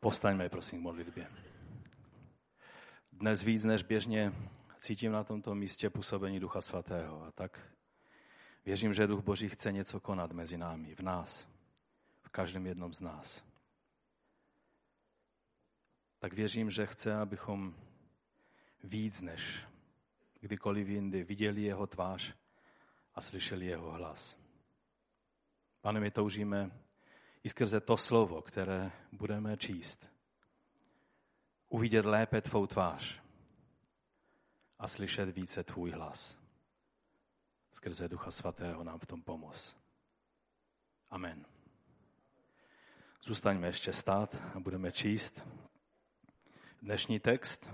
Povstaňme, prosím, k modlitbě. Dnes víc než běžně cítím na tomto místě působení Ducha Svatého a tak věřím, že Duch Boží chce něco konat mezi námi, v nás, v každém jednom z nás. Tak věřím, že chce, abychom víc než kdykoliv jindy viděli jeho tvář a slyšeli jeho hlas. Pane, my toužíme i skrze to slovo, které budeme číst, uvidět lépe tvou tvář a slyšet více tvůj hlas. Skrze Ducha Svatého nám v tom pomoz. Amen. Zůstaňme ještě stát a budeme číst dnešní text.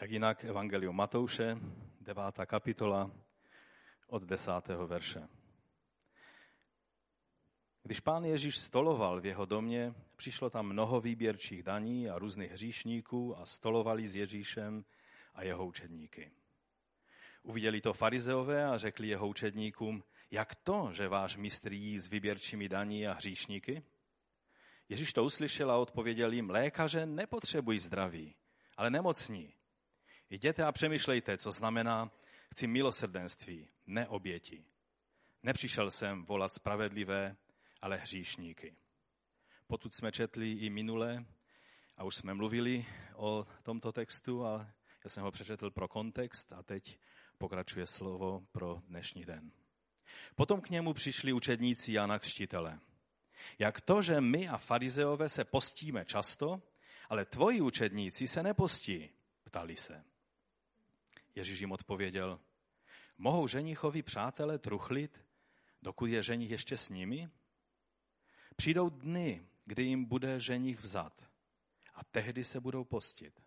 Jak jinak Evangelium Matouše, devátá kapitola, od desátého verše. Když pán Ježíš stoloval v jeho domě, přišlo tam mnoho výběrčích daní a různých hříšníků a stolovali s Ježíšem a jeho učedníky. Uviděli to farizeové a řekli jeho učedníkům, jak to, že váš mistr jí s výběrčími daní a hříšníky? Ježíš to uslyšel a odpověděl jim, lékaře nepotřebují zdraví, ale nemocní. Jděte a přemýšlejte, co znamená, chci milosrdenství, ne oběti. Nepřišel jsem volat spravedlivé, ale hříšníky. Potud jsme četli i minule a už jsme mluvili o tomto textu a já jsem ho přečetl pro kontext a teď pokračuje slovo pro dnešní den. Potom k němu přišli učedníci Jana Křtitele. Jak to, že my a farizeové se postíme často, ale tvoji učedníci se nepostí, ptali se. Ježíš jim odpověděl, mohou ženichovi přátelé truchlit, dokud je ženich ještě s nimi? Přijdou dny, kdy jim bude ženich vzat a tehdy se budou postit.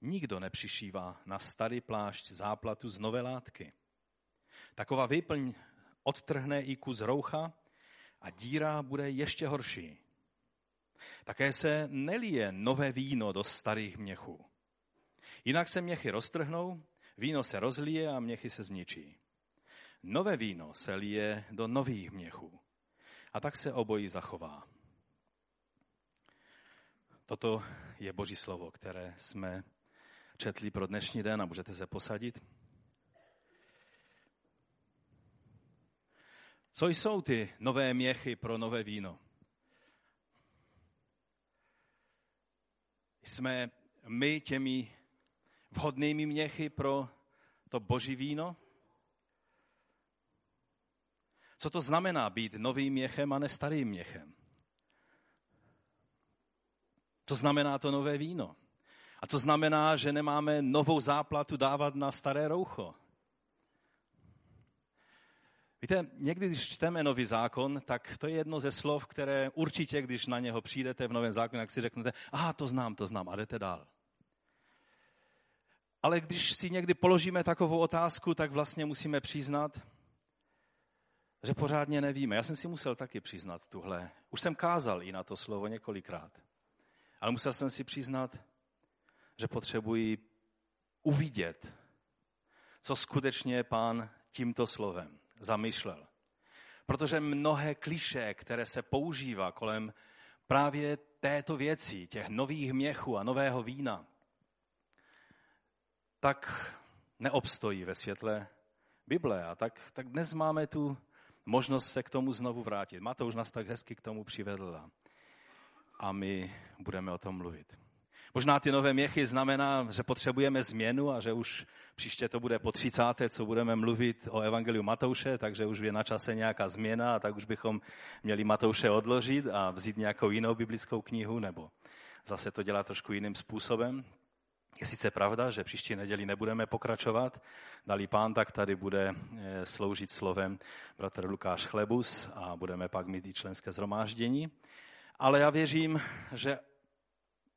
Nikdo nepřišívá na starý plášť záplatu z nové látky. Taková výplň odtrhne i kus roucha a díra bude ještě horší. Také se nelije nové víno do starých měchů. Jinak se měchy roztrhnou, víno se rozlije a měchy se zničí. Nové víno se lije do nových měchů a tak se obojí zachová. Toto je Boží slovo, které jsme četli pro dnešní den a můžete se posadit. Co jsou ty nové měchy pro nové víno? Jsme my těmi vhodnými měchy pro to boží víno? Co to znamená být novým měchem a ne starým měchem? To znamená to nové víno. A co znamená, že nemáme novou záplatu dávat na staré roucho? Víte, někdy, když čteme nový zákon, tak to je jedno ze slov, které určitě, když na něho přijdete v novém zákoně, tak si řeknete, aha, to znám, to znám, a jdete dál. Ale když si někdy položíme takovou otázku, tak vlastně musíme přiznat, že pořádně nevíme. Já jsem si musel taky přiznat tuhle. Už jsem kázal i na to slovo několikrát. Ale musel jsem si přiznat, že potřebuji uvidět, co skutečně pán tímto slovem zamýšlel. Protože mnohé kliše, které se používá kolem právě této věci, těch nových měchů a nového vína, tak neobstojí ve světle Bible. A tak, tak dnes máme tu možnost se k tomu znovu vrátit. už nás tak hezky k tomu přivedl a my budeme o tom mluvit. Možná ty nové měchy znamená, že potřebujeme změnu a že už příště to bude po 30. co budeme mluvit o Evangeliu Matouše, takže už je na čase nějaká změna a tak už bychom měli Matouše odložit a vzít nějakou jinou biblickou knihu nebo zase to dělat trošku jiným způsobem. Je sice pravda, že příští neděli nebudeme pokračovat, dali pán, tak tady bude eh, sloužit slovem bratr Lukáš Chlebus a budeme pak mít i členské zhromáždění. Ale já věřím, že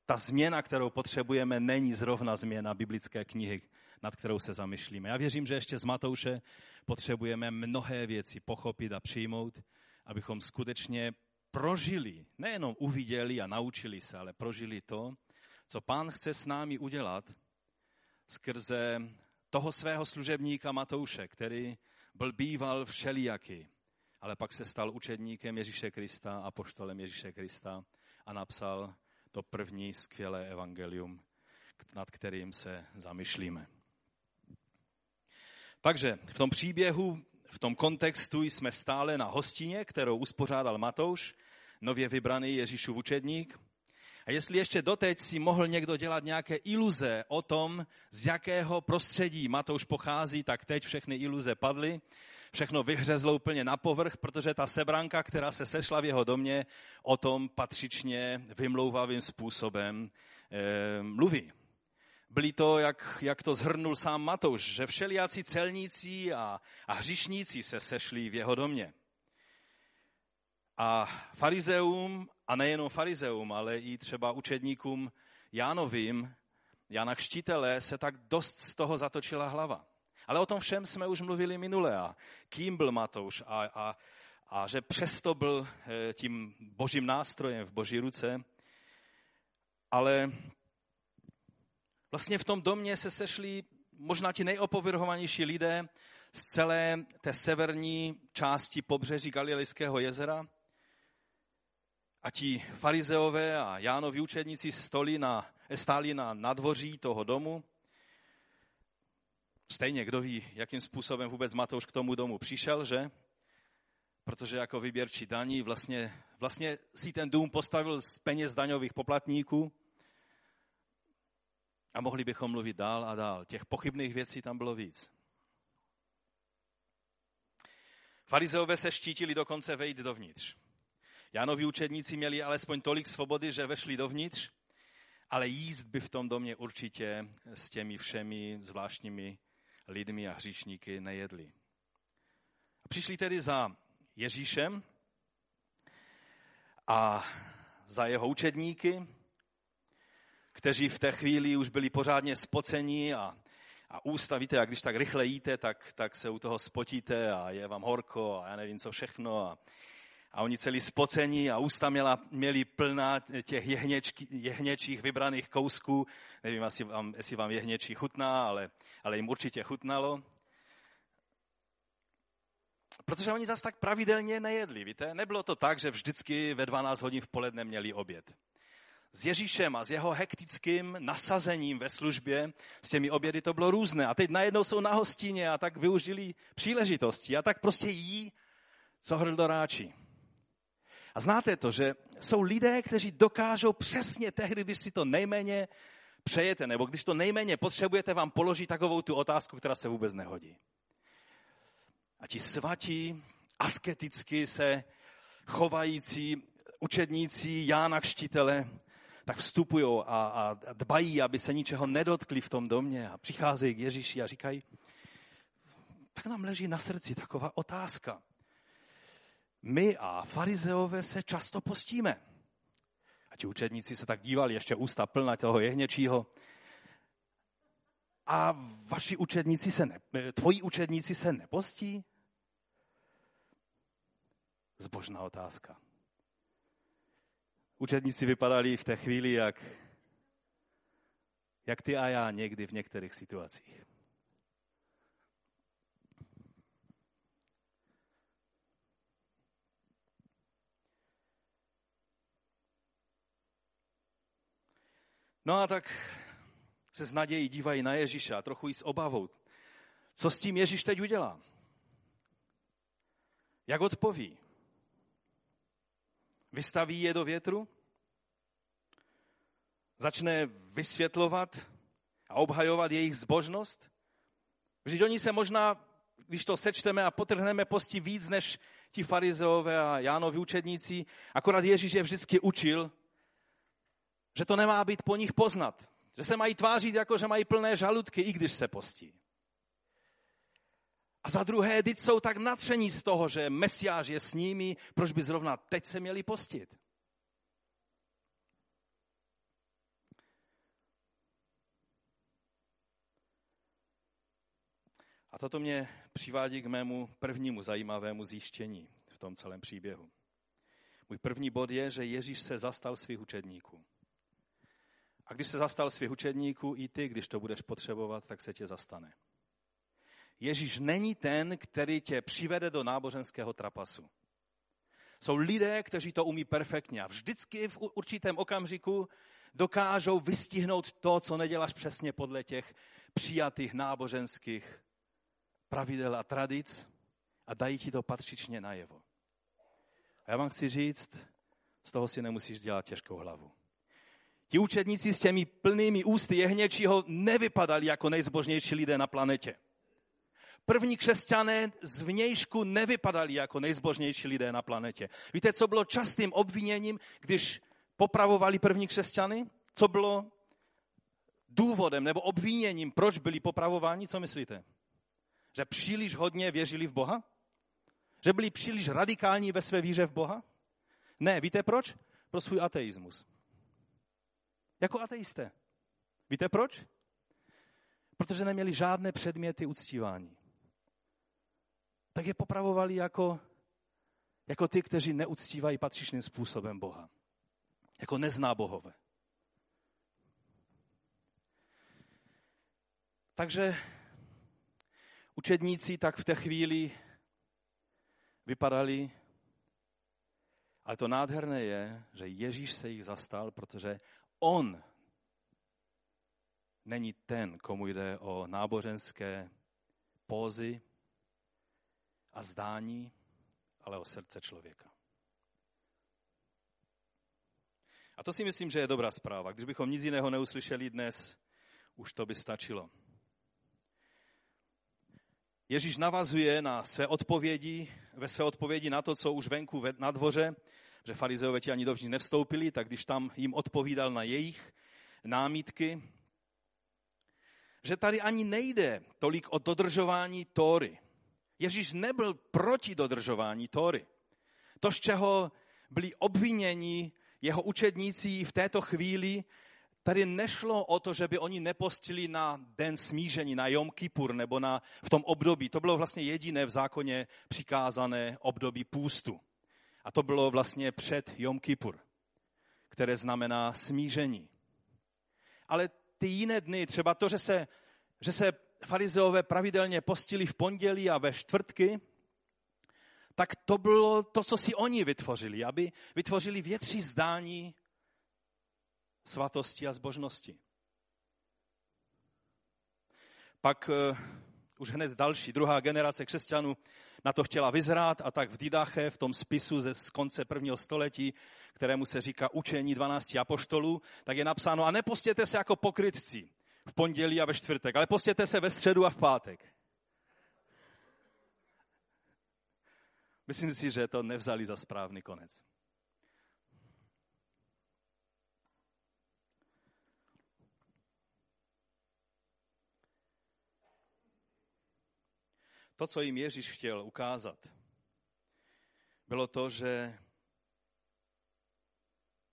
ta změna, kterou potřebujeme, není zrovna změna biblické knihy, nad kterou se zamýšlíme. Já věřím, že ještě z Matouše potřebujeme mnohé věci pochopit a přijmout, abychom skutečně prožili, nejenom uviděli a naučili se, ale prožili to, co pán chce s námi udělat skrze toho svého služebníka Matouše, který byl býval všelijaký. ale pak se stal učedníkem Ježíše Krista a poštolem Ježíše Krista a napsal to první skvělé evangelium, nad kterým se zamyšlíme. Takže v tom příběhu, v tom kontextu jsme stále na hostině, kterou uspořádal Matouš, nově vybraný Ježíšův učedník. A jestli ještě doteď si mohl někdo dělat nějaké iluze o tom, z jakého prostředí Matouš pochází, tak teď všechny iluze padly. Všechno vyhřezlo úplně na povrch, protože ta sebranka, která se sešla v jeho domě, o tom patřičně vymlouvavým způsobem e, mluví. Byli to, jak, jak to zhrnul sám Matouš, že všelijací celníci a, a hřišníci se sešli v jeho domě. A farizeum, a nejenom farizeum, ale i třeba učedníkům Jánovým, Jana Kštitele, se tak dost z toho zatočila hlava. Ale o tom všem jsme už mluvili minule. A kým byl Matouš a, a, a že přesto byl eh, tím božím nástrojem v boží ruce. Ale vlastně v tom domě se sešli možná ti nejopovrhovanější lidé z celé té severní části pobřeží Galilejského jezera. A ti farizeové a Jánovi učedníci stoli na, stáli na nadvoří toho domu. Stejně, kdo ví, jakým způsobem vůbec Matouš k tomu domu přišel, že? Protože jako vyběrčí daní vlastně, vlastně si ten dům postavil z peněz daňových poplatníků. A mohli bychom mluvit dál a dál. Těch pochybných věcí tam bylo víc. Farizeové se štítili dokonce vejít dovnitř. Jánovi učedníci měli alespoň tolik svobody, že vešli dovnitř, ale jíst by v tom domě určitě s těmi všemi zvláštními lidmi a hříšníky nejedli. A přišli tedy za Ježíšem a za jeho učedníky, kteří v té chvíli už byli pořádně spocení a, a ústa, víte, jak když tak rychle jíte, tak, tak se u toho spotíte a je vám horko a já nevím co všechno. A, a oni celý spocení a ústa měla, měli plná těch jehněčky, jehněčích vybraných kousků. Nevím, jestli vám, jestli vám jehněčí chutná, ale, ale jim určitě chutnalo. Protože oni zase tak pravidelně nejedli, víte? Nebylo to tak, že vždycky ve 12 hodin v poledne měli oběd. S Ježíšem a s jeho hektickým nasazením ve službě, s těmi obědy to bylo různé. A teď najednou jsou na hostině a tak využili příležitosti a tak prostě jí, co hrdoráčí. A znáte to, že jsou lidé, kteří dokážou přesně tehdy, když si to nejméně přejete, nebo když to nejméně potřebujete, vám položit takovou tu otázku, která se vůbec nehodí. A ti svatí, asketicky se chovající učedníci Jána Kštitele, tak vstupují a, a dbají, aby se ničeho nedotkli v tom domě a přicházejí k Ježíši a říkají, tak nám leží na srdci taková otázka my a farizeové se často postíme. A ti učedníci se tak dívali, ještě ústa plná toho jehněčího. A vaši učedníci se ne, tvoji učedníci se nepostí? Zbožná otázka. Učedníci vypadali v té chvíli jak, jak ty a já někdy v některých situacích. No a tak se s nadějí dívají na Ježíše a trochu i s obavou. Co s tím Ježíš teď udělá? Jak odpoví? Vystaví je do větru? Začne vysvětlovat a obhajovat jejich zbožnost? Vždyť oni se možná, když to sečteme a potrhneme posti víc než ti farizeové a Jánovi učedníci, akorát Ježíš je vždycky učil, že to nemá být po nich poznat. Že se mají tvářit jako, že mají plné žaludky, i když se postí. A za druhé, teď jsou tak nadšení z toho, že Mesiáš je s nimi, proč by zrovna teď se měli postit? A toto mě přivádí k mému prvnímu zajímavému zjištění v tom celém příběhu. Můj první bod je, že Ježíš se zastal svých učedníků. A když se zastal svých učedníků, i ty, když to budeš potřebovat, tak se tě zastane. Ježíš není ten, který tě přivede do náboženského trapasu. Jsou lidé, kteří to umí perfektně a vždycky v určitém okamžiku dokážou vystihnout to, co neděláš přesně podle těch přijatých náboženských pravidel a tradic a dají ti to patřičně najevo. A já vám chci říct, z toho si nemusíš dělat těžkou hlavu. Ti učedníci s těmi plnými ústy jehněčího nevypadali jako nejzbožnější lidé na planetě. První křesťané z vnějšku nevypadali jako nejzbožnější lidé na planetě. Víte, co bylo častým obviněním, když popravovali první křesťany? Co bylo důvodem nebo obviněním, proč byli popravováni? Co myslíte? Že příliš hodně věřili v Boha? Že byli příliš radikální ve své víře v Boha? Ne, víte proč? Pro svůj ateismus. Jako ateisté. Víte proč? Protože neměli žádné předměty uctívání. Tak je popravovali jako, jako ty, kteří neuctívají patřičným způsobem Boha. Jako nezná bohové. Takže učedníci tak v té chvíli vypadali, ale to nádherné je, že Ježíš se jich zastal, protože on není ten, komu jde o náboženské pózy a zdání, ale o srdce člověka. A to si myslím, že je dobrá zpráva. Když bychom nic jiného neuslyšeli dnes, už to by stačilo. Ježíš navazuje na své odpovědi, ve své odpovědi na to, co už venku na dvoře, že farizeové ti ani dovnitř nevstoupili, tak když tam jim odpovídal na jejich námítky, že tady ani nejde tolik o dodržování Tóry. Ježíš nebyl proti dodržování Tóry. To, z čeho byli obviněni jeho učedníci v této chvíli, tady nešlo o to, že by oni nepostili na den smíření, na Jom Kippur nebo na, v tom období. To bylo vlastně jediné v zákoně přikázané období půstu. A to bylo vlastně před Jom Kippur, které znamená smíření. Ale ty jiné dny, třeba to, že se, že se farizeové pravidelně postili v pondělí a ve čtvrtky, tak to bylo to, co si oni vytvořili, aby vytvořili větší zdání svatosti a zbožnosti. Pak uh, už hned další, druhá generace křesťanů na to chtěla vyzrát a tak v Didache, v tom spisu ze z konce prvního století, kterému se říká učení 12 apoštolů, tak je napsáno a nepostěte se jako pokrytci v pondělí a ve čtvrtek, ale postěte se ve středu a v pátek. Myslím si, že to nevzali za správný konec. To, co jim Ježíš chtěl ukázat, bylo to, že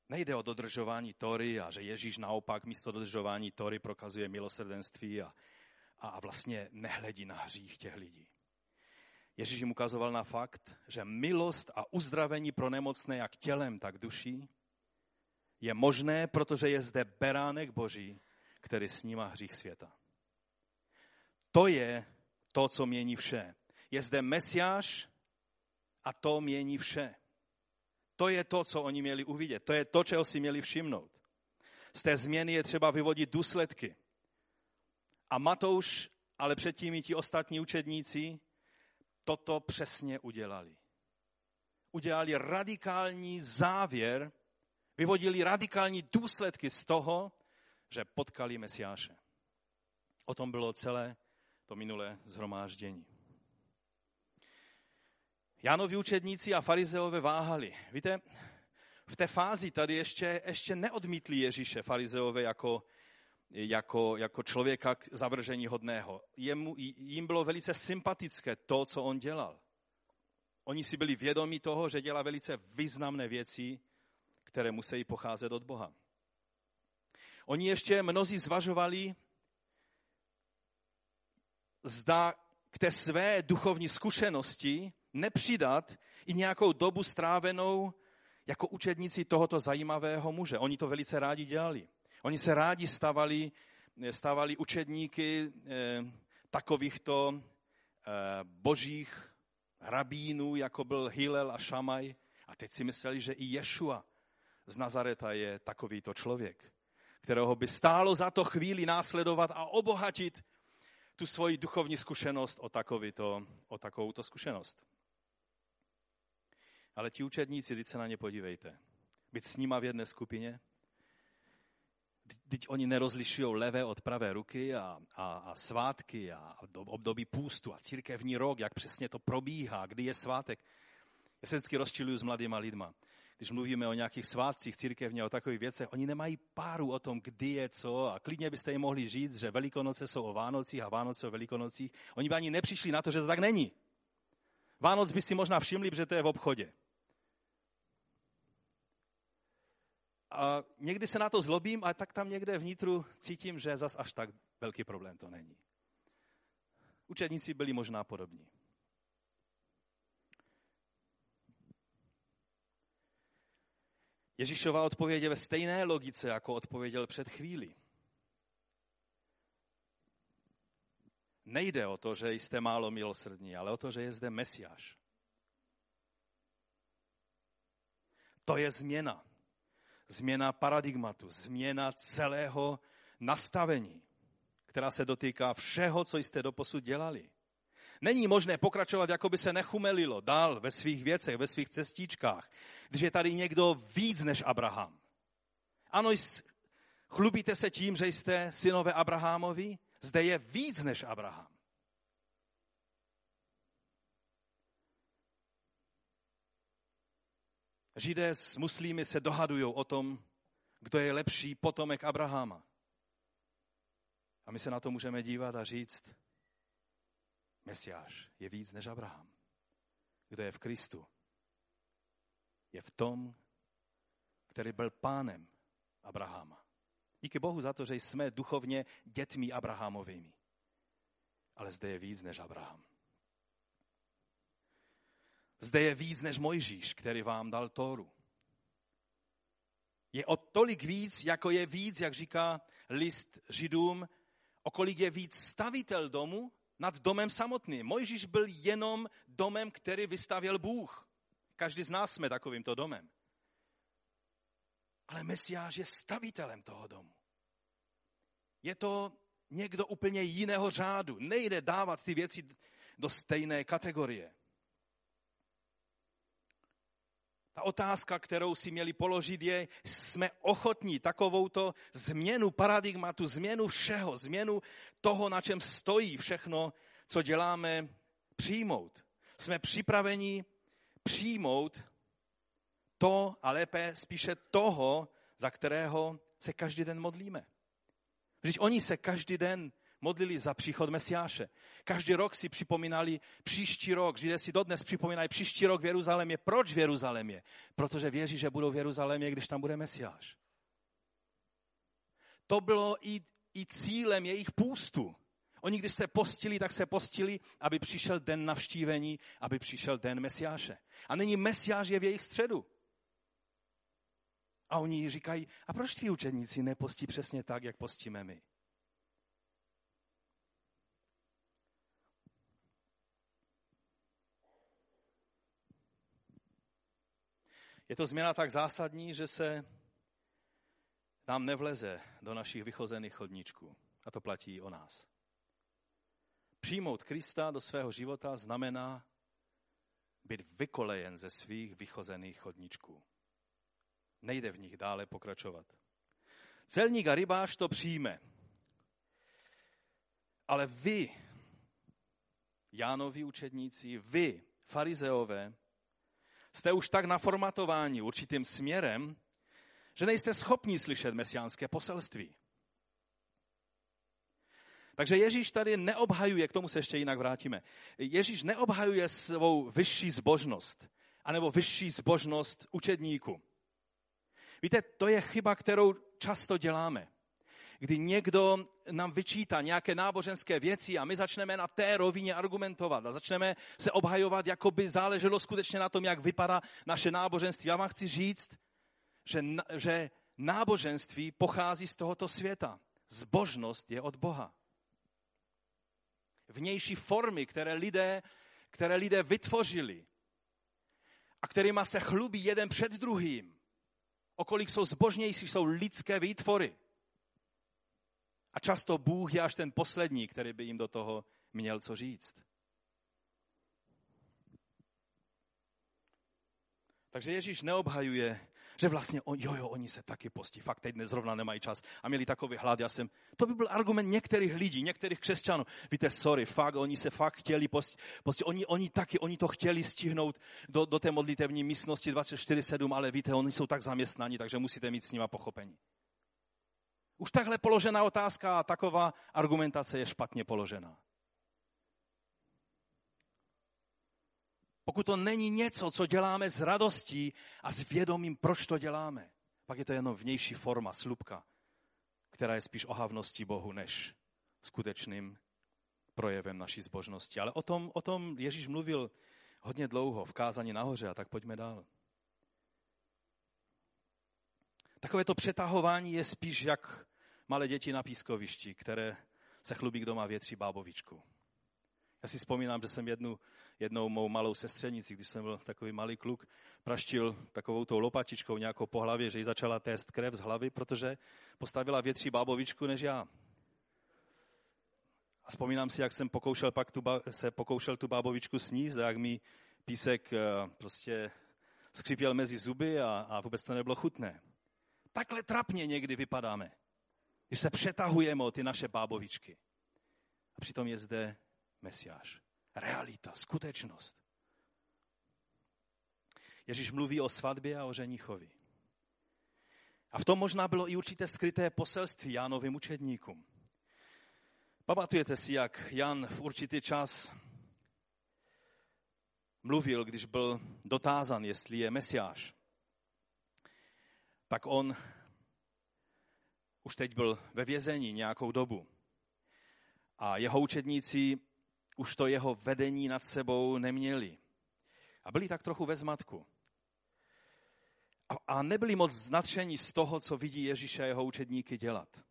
nejde o dodržování Tory a že Ježíš naopak místo dodržování Tory prokazuje milosrdenství a, a vlastně nehledí na hřích těch lidí. Ježíš jim ukazoval na fakt, že milost a uzdravení pro nemocné jak tělem, tak duší je možné, protože je zde beránek Boží, který snímá hřích světa. To je to, co mění vše. Je zde Mesiáš a to mění vše. To je to, co oni měli uvidět. To je to, čeho si měli všimnout. Z té změny je třeba vyvodit důsledky. A Matouš, ale předtím i ti ostatní učedníci, toto přesně udělali. Udělali radikální závěr, vyvodili radikální důsledky z toho, že potkali Mesiáše. O tom bylo celé to minulé zhromáždění. Jánovi učedníci a farizeové váhali. Víte, v té fázi tady ještě, ještě neodmítli Ježíše farizeové jako, jako, jako člověka k zavržení hodného. Jemu, jim bylo velice sympatické to, co on dělal. Oni si byli vědomi toho, že dělá velice významné věci, které musí pocházet od Boha. Oni ještě mnozí zvažovali, zda k té své duchovní zkušenosti nepřidat i nějakou dobu strávenou jako učedníci tohoto zajímavého muže. Oni to velice rádi dělali. Oni se rádi stavali, stavali učedníky eh, takovýchto božích rabínů, jako byl Hillel a Šamaj. A teď si mysleli, že i Ješua z Nazareta je takovýto člověk, kterého by stálo za to chvíli následovat a obohatit tu svoji duchovní zkušenost o, takovýto, o takovouto zkušenost. Ale ti učedníci, teď se na ně podívejte. Být s nima v jedné skupině, teď oni nerozlišují levé od pravé ruky a, a, a svátky a období půstu a církevní rok, jak přesně to probíhá, kdy je svátek. Já se vždycky rozčiluju s mladýma lidma. Když mluvíme o nějakých svátcích církevně, o takových věcech, oni nemají páru o tom, kdy je co a klidně byste jim mohli říct, že Velikonoce jsou o Vánocích a Vánoce o Velikonocích. Oni by ani nepřišli na to, že to tak není. Vánoc by si možná všimli, že to je v obchodě. A někdy se na to zlobím, ale tak tam někde vnitru cítím, že zas až tak velký problém to není. Učedníci byli možná podobní. Ježíšova odpověď je ve stejné logice, jako odpověděl před chvíli. Nejde o to, že jste málo milosrdní, ale o to, že je zde Mesiáš. To je změna změna paradigmatu, změna celého nastavení, která se dotýká všeho, co jste doposud dělali. Není možné pokračovat, jako by se nechumelilo dál ve svých věcech, ve svých cestičkách, když je tady někdo víc než Abraham. Ano, chlubíte se tím, že jste synové Abrahamovi? Zde je víc než Abraham. Židé s muslímy se dohadují o tom, kdo je lepší potomek Abrahama. A my se na to můžeme dívat a říct, Mesiáš je víc než Abraham. Kdo je v Kristu? Je v tom, který byl pánem Abrahama. Díky Bohu za to, že jsme duchovně dětmi Abrahamovými. Ale zde je víc než Abraham. Zde je víc než Mojžíš, který vám dal Tóru. Je o tolik víc, jako je víc, jak říká list Židům, okolik je víc stavitel domu nad domem samotným. Mojžíš byl jenom domem, který vystavěl Bůh. Každý z nás jsme takovýmto domem. Ale Mesiáš je stavitelem toho domu. Je to někdo úplně jiného řádu. Nejde dávat ty věci do stejné kategorie. Ta otázka, kterou si měli položit, je, jsme ochotní takovouto změnu paradigmatu, změnu všeho, změnu toho, na čem stojí všechno, co děláme, přijmout. Jsme připraveni přijmout to a lépe spíše toho, za kterého se každý den modlíme. Vždyť oni se každý den modlili za příchod Mesiáše. Každý rok si připomínali příští rok. Židé si dodnes připomínají příští rok v Jeruzalémě. Proč v Jeruzalémě? Protože věří, že budou v Jeruzalémě, když tam bude Mesiáš. To bylo i, i cílem jejich půstu. Oni, když se postili, tak se postili, aby přišel den navštívení, aby přišel den Mesiáše. A nyní Mesiáš je v jejich středu. A oni říkají, a proč tví učeníci nepostí přesně tak, jak postíme my? Je to změna tak zásadní, že se nám nevleze do našich vychozených chodníčků. A to platí o nás. Přijmout Krista do svého života znamená být vykolejen ze svých vychozených chodníčků. Nejde v nich dále pokračovat. Celník a rybář to přijme. Ale vy, Jánovi učedníci, vy, farizeové, jste už tak naformatováni určitým směrem, že nejste schopni slyšet mesiánské poselství. Takže Ježíš tady neobhajuje, k tomu se ještě jinak vrátíme, Ježíš neobhajuje svou vyšší zbožnost, anebo vyšší zbožnost učedníku. Víte, to je chyba, kterou často děláme kdy někdo nám vyčítá nějaké náboženské věci a my začneme na té rovině argumentovat a začneme se obhajovat, jako by záleželo skutečně na tom, jak vypadá naše náboženství. Já vám chci říct, že, že náboženství pochází z tohoto světa. Zbožnost je od Boha. vnější formy, které lidé, které lidé vytvořili a kterýma se chlubí jeden před druhým. Okolik jsou zbožnější, jsou lidské výtvory. A často Bůh je až ten poslední, který by jim do toho měl co říct. Takže Ježíš neobhajuje, že vlastně, on, jo, jo, oni se taky postí, fakt teď zrovna nemají čas a měli takový hlad, já jsem, to by byl argument některých lidí, některých křesťanů. Víte, sorry, fakt, oni se fakt chtěli postit, postit. Oni, oni taky, oni to chtěli stihnout do, do té modlitevní místnosti 24-7, ale víte, oni jsou tak zaměstnaní, takže musíte mít s nima pochopení. Už takhle položená otázka a taková argumentace je špatně položená. Pokud to není něco, co děláme s radostí a s vědomím, proč to děláme, pak je to jenom vnější forma, slupka, která je spíš ohavností Bohu, než skutečným projevem naší zbožnosti. Ale o tom, o tom Ježíš mluvil hodně dlouho v kázání nahoře a tak pojďme dál. Takové to přetahování je spíš jak malé děti na pískovišti, které se chlubí, kdo má větří bábovičku. Já si vzpomínám, že jsem jednu, jednou mou malou sestřenici, když jsem byl takový malý kluk, praštil takovou tou lopatičkou nějakou po hlavě, že jí začala tést krev z hlavy, protože postavila větší bábovičku než já. A vzpomínám si, jak jsem pokoušel pak tu, se pokoušel tu bábovičku sníst a jak mi písek eh, prostě skřípěl mezi zuby a, a vůbec to nebylo chutné. Takhle trapně někdy vypadáme, když se přetahujeme o ty naše bábovičky. A přitom je zde Mesiáš. Realita, skutečnost. Ježíš mluví o svatbě a o ženichovi. A v tom možná bylo i určité skryté poselství Jánovým učedníkům. Pamatujete si, jak Jan v určitý čas mluvil, když byl dotázan, jestli je Mesiáš. Tak on už teď byl ve vězení nějakou dobu. A jeho učedníci už to jeho vedení nad sebou neměli. A byli tak trochu ve zmatku. A, a nebyli moc znatření z toho, co vidí Ježíše a jeho učedníky dělat.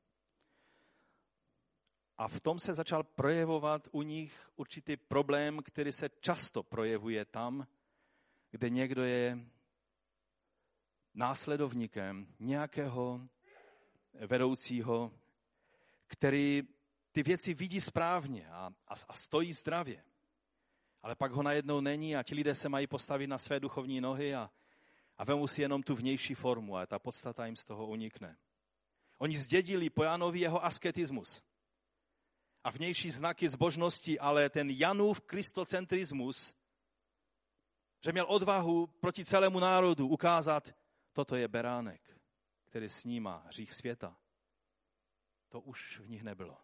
A v tom se začal projevovat u nich určitý problém, který se často projevuje tam, kde někdo je následovníkem nějakého vedoucího, který ty věci vidí správně a, a, a stojí zdravě. Ale pak ho najednou není a ti lidé se mají postavit na své duchovní nohy a, a vemu si jenom tu vnější formu a ta podstata jim z toho unikne. Oni zdědili po Janovi jeho asketismus a vnější znaky zbožnosti, ale ten Janův kristocentrismus, že měl odvahu proti celému národu ukázat, toto je beránek, který snímá hřích světa. To už v nich nebylo.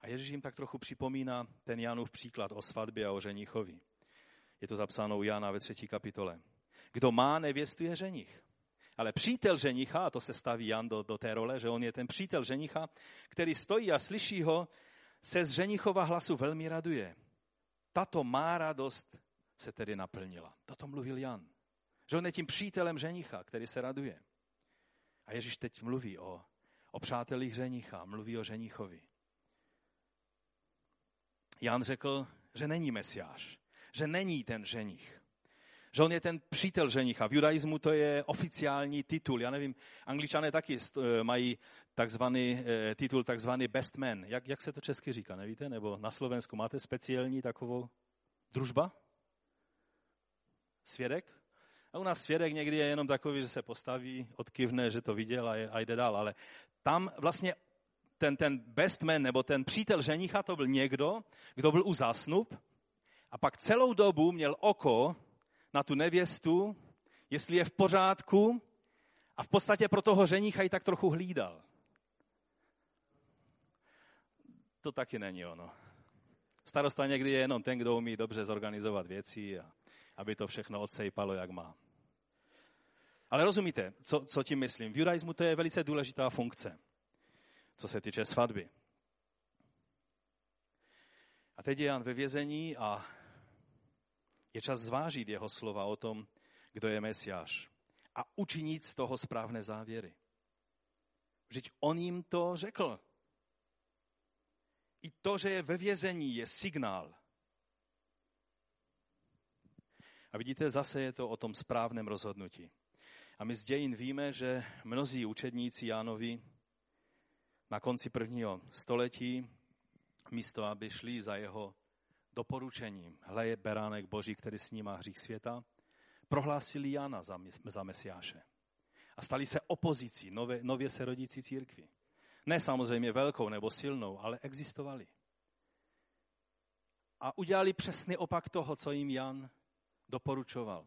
A Ježíš jim tak trochu připomíná ten Janův příklad o svatbě a o ženichovi. Je to zapsáno u Jana ve třetí kapitole. Kdo má nevěstu je ženich. Ale přítel ženicha, a to se staví Jan do, do té role, že on je ten přítel ženicha, který stojí a slyší ho, se z ženichova hlasu velmi raduje. Tato má radost se tedy naplnila. Toto mluvil Jan. Že on je tím přítelem ženicha, který se raduje. A Ježíš teď mluví o, o přátelích ženicha, mluví o ženichovi. Jan řekl, že není mesiáš, že není ten ženich. Že on je ten přítel ženicha. V judaismu to je oficiální titul. Já nevím, angličané taky eh, mají takzvaný eh, titul, takzvaný best man. Jak, jak se to česky říká, nevíte? Nebo na Slovensku máte speciální takovou družba? Svědek? A u nás svědek někdy je jenom takový, že se postaví, odkivne, že to viděl a, je, a jde dál. Ale tam vlastně ten, ten best man, nebo ten přítel ženicha, to byl někdo, kdo byl uzasnup a pak celou dobu měl oko na tu nevěstu, jestli je v pořádku a v podstatě pro toho ženicha ji tak trochu hlídal. To taky není ono. Starosta někdy je jenom ten, kdo umí dobře zorganizovat věci a aby to všechno odsejpalo, jak má. Ale rozumíte, co, co tím myslím? V judaismu to je velice důležitá funkce co se týče svatby. A teď je Jan ve vězení a je čas zvážit jeho slova o tom, kdo je Mesiáš a učinit z toho správné závěry. Vždyť on jim to řekl. I to, že je ve vězení, je signál. A vidíte, zase je to o tom správném rozhodnutí. A my z dějin víme, že mnozí učedníci Jánovi na konci prvního století, místo aby šli za jeho doporučením, hle je beránek Boží, který snímá hřích světa, prohlásili Jana za, za Mesiáše. A stali se opozicí nově, nově se rodící církvi. Ne samozřejmě velkou nebo silnou, ale existovali. A udělali přesný opak toho, co jim Jan doporučoval.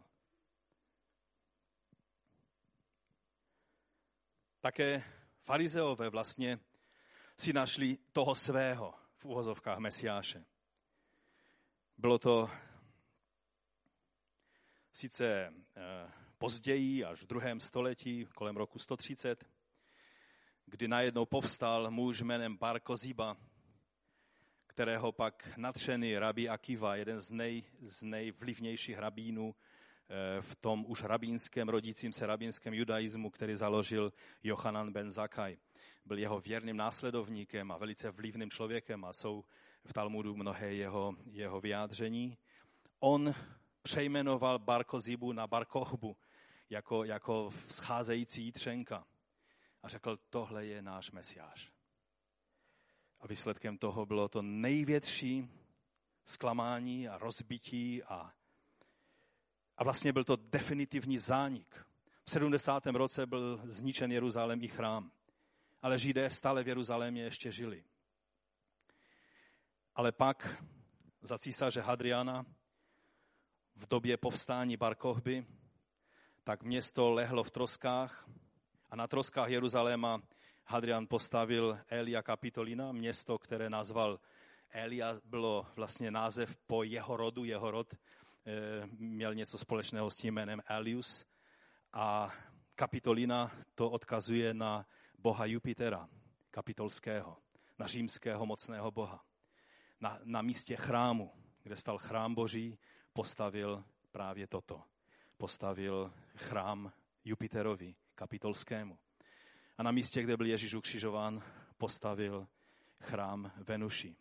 Také farizeové vlastně si našli toho svého v úhozovkách Mesiáše. Bylo to sice eh, později, až v druhém století, kolem roku 130, kdy najednou povstal muž jménem Bar Koziba, kterého pak natřený rabí Akiva, jeden z, nej, z nejvlivnějších rabínů eh, v tom už rabínském, rodícím se rabínském judaismu, který založil Johanan ben Zakaj. Byl jeho věrným následovníkem a velice vlivným člověkem a jsou v Talmudu mnohé jeho, jeho vyjádření. On přejmenoval Barkozibu na Barkohbu jako, jako scházející třenka a řekl, tohle je náš mesiáš. A výsledkem toho bylo to největší zklamání a rozbití a, a vlastně byl to definitivní zánik. V 70. roce byl zničen Jeruzalém i chrám, ale Židé stále v Jeruzalémě ještě žili. Ale pak za císaře Hadriana v době povstání Barkohby, tak město lehlo v troskách a na troskách Jeruzaléma Hadrian postavil Elia Capitolina, město, které nazval Elia, bylo vlastně název po jeho rodu, jeho rod e, měl něco společného s tím jménem Elius a Kapitolina to odkazuje na boha Jupitera, kapitolského, na římského mocného boha. Na, na místě chrámu, kde stal chrám boží, postavil právě toto. Postavil chrám Jupiterovi, kapitolskému. A na místě, kde byl Ježíš ukřižován, postavil chrám Venuši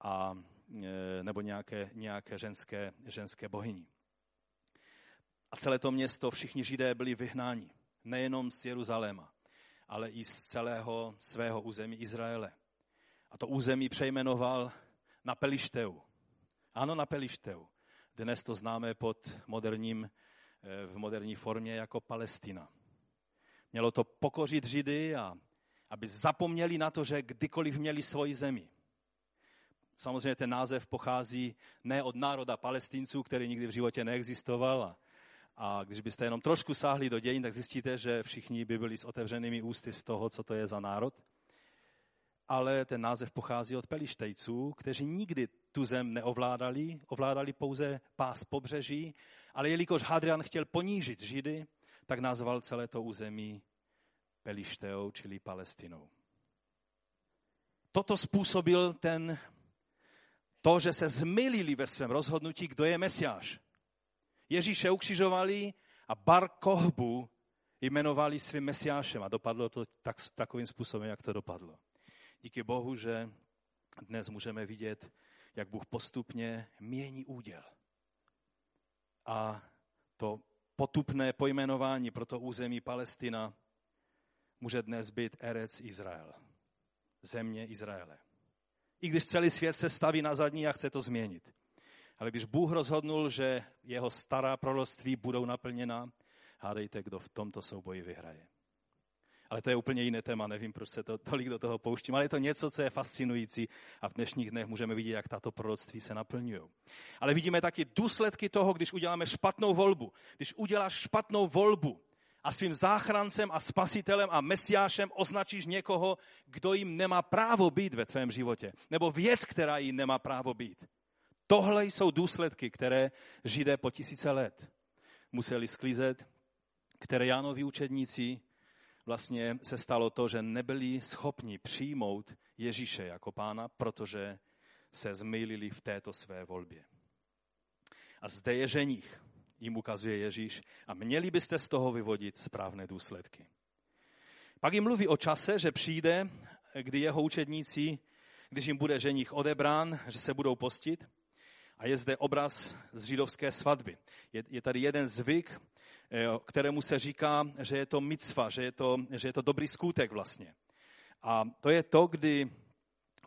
a, e, nebo nějaké, nějaké ženské, ženské bohyni. A celé to město, všichni židé byli vyhnáni. Nejenom z Jeruzaléma, ale i z celého svého území Izraele. A to území přejmenoval na Pelišteu. Ano, na Pelišteu. Dnes to známe pod moderním, e, v moderní formě jako Palestina. Mělo to pokořit Židy a aby zapomněli na to, že kdykoliv měli svoji zemi. Samozřejmě ten název pochází ne od národa palestinců, který nikdy v životě neexistoval. A, a když byste jenom trošku sáhli do dějin, tak zjistíte, že všichni by byli s otevřenými ústy z toho, co to je za národ. Ale ten název pochází od pelištejců, kteří nikdy tu zem neovládali, ovládali pouze pás pobřeží, ale jelikož Hadrian chtěl ponížit Židy, tak nazval celé to území Pelišteou, čili Palestinou. Toto způsobil ten, to, že se zmylili ve svém rozhodnutí, kdo je Mesiáš. Ježíše ukřižovali a Bar Kohbu jmenovali svým Mesiášem a dopadlo to tak, takovým způsobem, jak to dopadlo. Díky Bohu, že dnes můžeme vidět, jak Bůh postupně mění úděl. A to potupné pojmenování pro to území Palestina může dnes být Erec Izrael. Země Izraele. I když celý svět se staví na zadní a chce to změnit. Ale když Bůh rozhodnul, že jeho stará proroctví budou naplněna, hádejte, kdo v tomto souboji vyhraje. Ale to je úplně jiné téma, nevím, proč se to tolik do toho pouštím, ale je to něco, co je fascinující a v dnešních dnech můžeme vidět, jak tato proroctví se naplňují. Ale vidíme taky důsledky toho, když uděláme špatnou volbu. Když uděláš špatnou volbu a svým záchrancem a spasitelem a mesiášem označíš někoho, kdo jim nemá právo být ve tvém životě, nebo věc, která jim nemá právo být. Tohle jsou důsledky, které Židé po tisíce let museli sklízet, které Jánovi učedníci vlastně se stalo to, že nebyli schopni přijmout Ježíše jako pána, protože se zmýlili v této své volbě. A zde je ženich, jim ukazuje Ježíš, a měli byste z toho vyvodit správné důsledky. Pak jim mluví o čase, že přijde, kdy jeho učedníci, když jim bude ženich odebrán, že se budou postit. A je zde obraz z židovské svatby. Je, je tady jeden zvyk, kterému se říká, že je to micva, že je to, že je to dobrý skutek vlastně. A to je to, kdy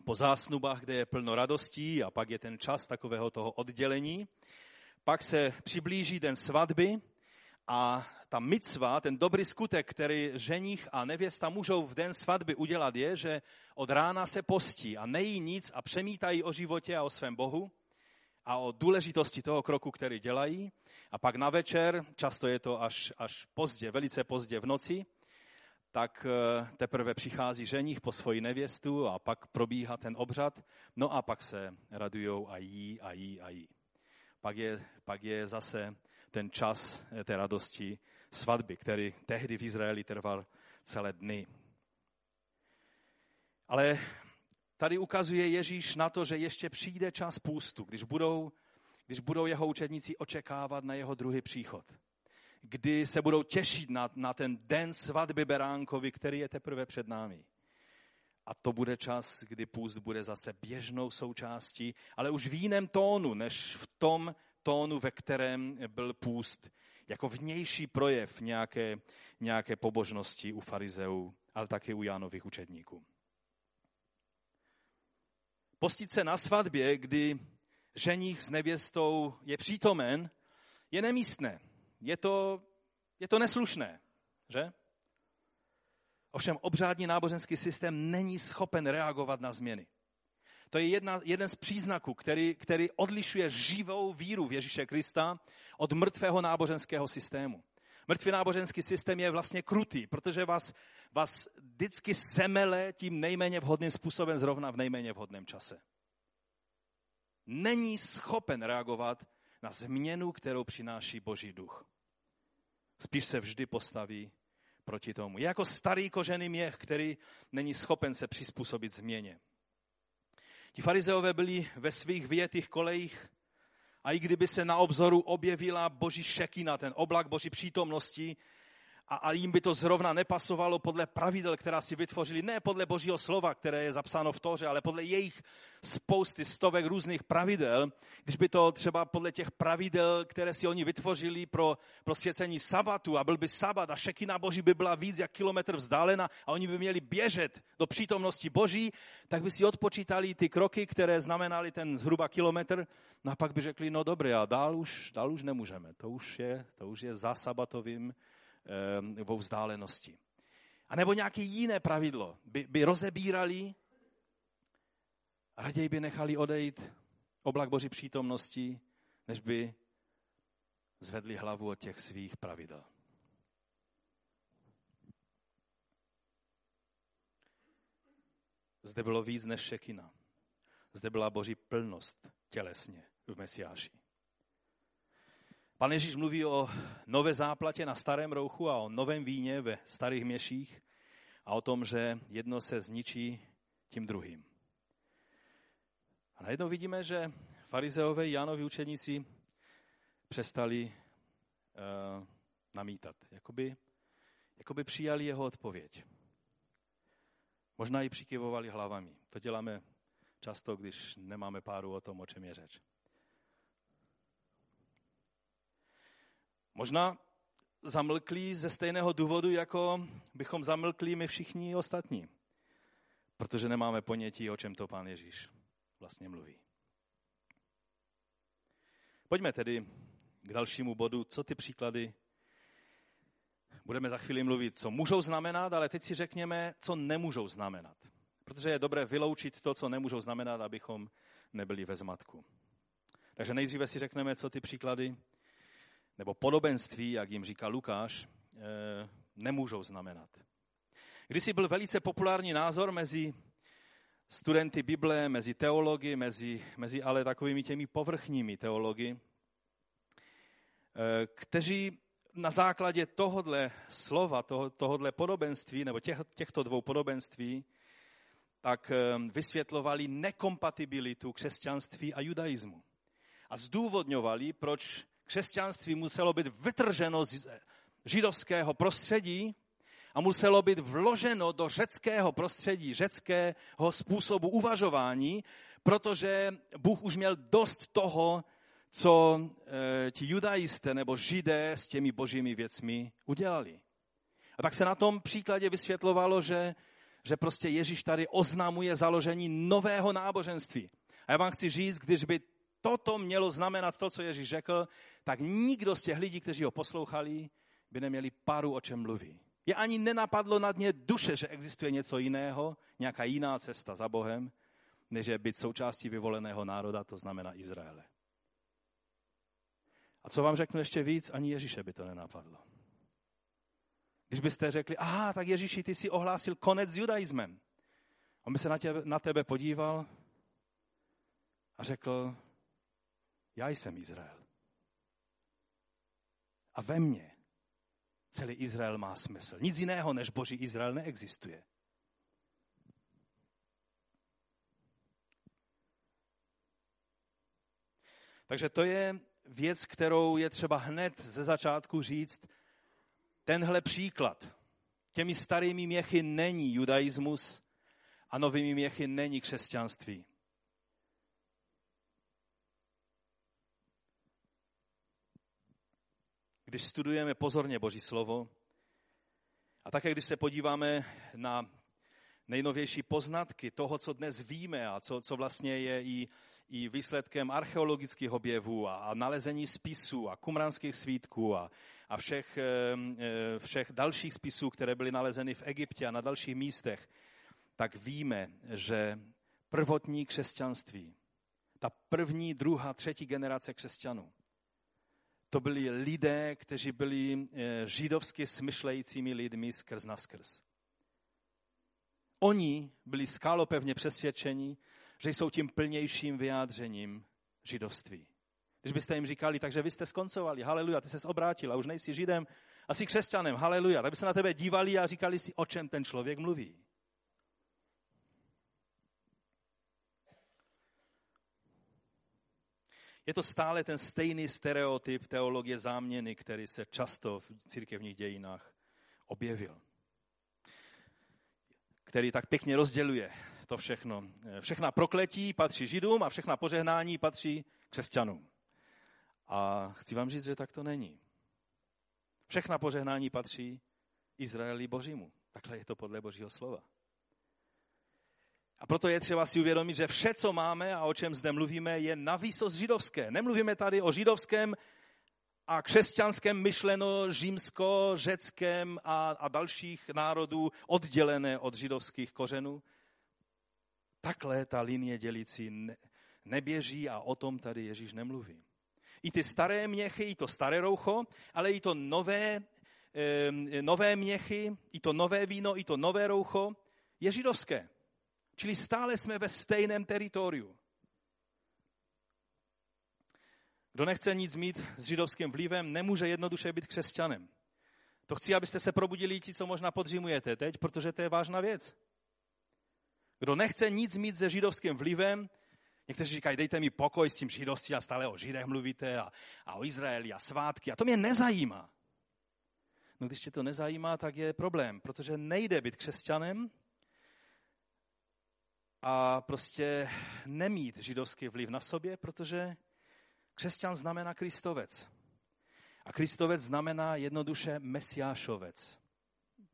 po zásnubách, kde je plno radostí a pak je ten čas takového toho oddělení, pak se přiblíží den svatby a ta micva, ten dobrý skutek, který ženich a nevěsta můžou v den svatby udělat, je, že od rána se postí a nejí nic a přemítají o životě a o svém Bohu a o důležitosti toho kroku, který dělají. A pak na večer, často je to až, až pozdě, velice pozdě v noci, tak eh, teprve přichází ženich po svoji nevěstu a pak probíhá ten obřad, no a pak se radujou a jí a jí a jí. Pak je, pak je zase ten čas eh, té radosti svatby, který tehdy v Izraeli trval celé dny. Ale tady ukazuje Ježíš na to, že ještě přijde čas půstu, když budou, když budou jeho učedníci očekávat na jeho druhý příchod. Kdy se budou těšit na, na ten den svatby Beránkovi, který je teprve před námi. A to bude čas, kdy půst bude zase běžnou součástí, ale už v jiném tónu, než v tom tónu, ve kterém byl půst jako vnější projev nějaké, nějaké pobožnosti u farizeů, ale také u Jánových učedníků. Postit se na svatbě, kdy ženich s nevěstou je přítomen, je nemístné. Je to, je to neslušné, že? Ovšem obřádní náboženský systém není schopen reagovat na změny. To je jedna, jeden z příznaků, který, který odlišuje živou víru v Ježíše Krista od mrtvého náboženského systému. Mrtvý náboženský systém je vlastně krutý, protože vás, vás vždycky semele tím nejméně vhodným způsobem zrovna v nejméně vhodném čase. Není schopen reagovat na změnu, kterou přináší Boží duch. Spíš se vždy postaví proti tomu. Je jako starý kožený měch, který není schopen se přizpůsobit změně. Ti farizeové byli ve svých větých kolejích a i kdyby se na obzoru objevila boží šekina, ten oblak boží přítomnosti, a, a jim by to zrovna nepasovalo podle pravidel, která si vytvořili, ne podle božího slova, které je zapsáno v Toře, ale podle jejich spousty stovek různých pravidel, když by to třeba podle těch pravidel, které si oni vytvořili pro, pro svěcení sabatu a byl by sabat a šekina boží by byla víc jak kilometr vzdálena a oni by měli běžet do přítomnosti boží, tak by si odpočítali ty kroky, které znamenaly ten zhruba kilometr, no a pak by řekli, no dobré, a dál už, dál už nemůžeme, to už je, to už je za sabatovým vo vzdálenosti. A nebo nějaké jiné pravidlo by, by rozebírali, raději by nechali odejít oblak Boží přítomnosti, než by zvedli hlavu od těch svých pravidel. Zde bylo víc než šekina. Zde byla Boží plnost tělesně v Mesiáši. Pan Ježíš mluví o nové záplatě na starém rouchu a o novém víně ve starých měších a o tom, že jedno se zničí tím druhým. A najednou vidíme, že farizeové Jánovi učeníci přestali uh, namítat. Jakoby, jakoby přijali jeho odpověď. Možná i přikyvovali hlavami. To děláme často, když nemáme páru o tom, o čem je řeč. Možná zamlklí ze stejného důvodu, jako bychom zamlkli my všichni ostatní. Protože nemáme ponětí, o čem to pán Ježíš vlastně mluví. Pojďme tedy k dalšímu bodu, co ty příklady budeme za chvíli mluvit, co můžou znamenat, ale teď si řekněme, co nemůžou znamenat. Protože je dobré vyloučit to, co nemůžou znamenat, abychom nebyli ve zmatku. Takže nejdříve si řekneme, co ty příklady nebo podobenství, jak jim říká Lukáš, eh, nemůžou znamenat. Kdysi byl velice populární názor mezi studenty Bible, mezi teology, mezi, mezi ale takovými těmi povrchními teology, eh, kteří na základě tohodle slova, toho, tohodle podobenství, nebo těch, těchto dvou podobenství, tak eh, vysvětlovali nekompatibilitu křesťanství a judaismu. A zdůvodňovali, proč křesťanství muselo být vytrženo z židovského prostředí a muselo být vloženo do řeckého prostředí, řeckého způsobu uvažování, protože Bůh už měl dost toho, co e, ti judajisté nebo židé s těmi božími věcmi udělali. A tak se na tom příkladě vysvětlovalo, že, že prostě Ježíš tady oznamuje založení nového náboženství. A já vám chci říct, když by toto mělo znamenat to, co Ježíš řekl, tak nikdo z těch lidí, kteří ho poslouchali, by neměli páru, o čem mluví. Je ani nenapadlo nad ně duše, že existuje něco jiného, nějaká jiná cesta za Bohem, než je být součástí vyvoleného národa, to znamená Izraele. A co vám řeknu ještě víc, ani Ježíše by to nenapadlo. Když byste řekli, aha, tak Ježíši, ty si ohlásil konec s judaismem. On by se na tebe, na tebe podíval a řekl, já jsem Izrael. A ve mně celý Izrael má smysl. Nic jiného než Boží Izrael neexistuje. Takže to je věc, kterou je třeba hned ze začátku říct. Tenhle příklad těmi starými měchy není judaismus a novými měchy není křesťanství. Když studujeme pozorně Boží slovo a také když se podíváme na nejnovější poznatky toho, co dnes víme a co, co vlastně je i, i výsledkem archeologických objevů a, a nalezení spisů a kumranských svítků a, a všech, všech dalších spisů, které byly nalezeny v Egyptě a na dalších místech, tak víme, že prvotní křesťanství, ta první, druhá, třetí generace křesťanů, to byli lidé, kteří byli eh, židovsky smyšlejícími lidmi skrz na skrz. Oni byli skálopevně přesvědčeni, že jsou tím plnějším vyjádřením židovství. Když byste jim říkali, takže vy jste skoncovali, haleluja, ty se obrátil a už nejsi židem, asi křesťanem, haleluja, tak by se na tebe dívali a říkali si, o čem ten člověk mluví. Je to stále ten stejný stereotyp teologie záměny, který se často v církevních dějinách objevil. Který tak pěkně rozděluje to všechno. Všechna prokletí patří židům a všechna požehnání patří křesťanům. A chci vám říct, že tak to není. Všechna požehnání patří Izraeli Božímu. Takhle je to podle Božího slova. A proto je třeba si uvědomit, že vše, co máme a o čem zde mluvíme, je na výsost židovské. Nemluvíme tady o židovském a křesťanském myšleno římsko, řeckém a, a dalších národů oddělené od židovských kořenů. Takhle ta linie dělící ne, neběží a o tom tady Ježíš nemluví. I ty staré měchy, i to staré roucho, ale i to nové, e, nové měchy, i to nové víno, i to nové roucho je židovské. Čili stále jsme ve stejném teritoriu. Kdo nechce nic mít s židovským vlivem, nemůže jednoduše být křesťanem. To chci, abyste se probudili ti, co možná podřimujete teď, protože to je vážná věc. Kdo nechce nic mít se židovským vlivem, někteří říkají, dejte mi pokoj s tím židovství a stále o židech mluvíte a, a o Izraeli a svátky. A to mě nezajímá. No když tě to nezajímá, tak je problém, protože nejde být křesťanem, a prostě nemít židovský vliv na sobě, protože křesťan znamená kristovec. A kristovec znamená jednoduše mesiášovec.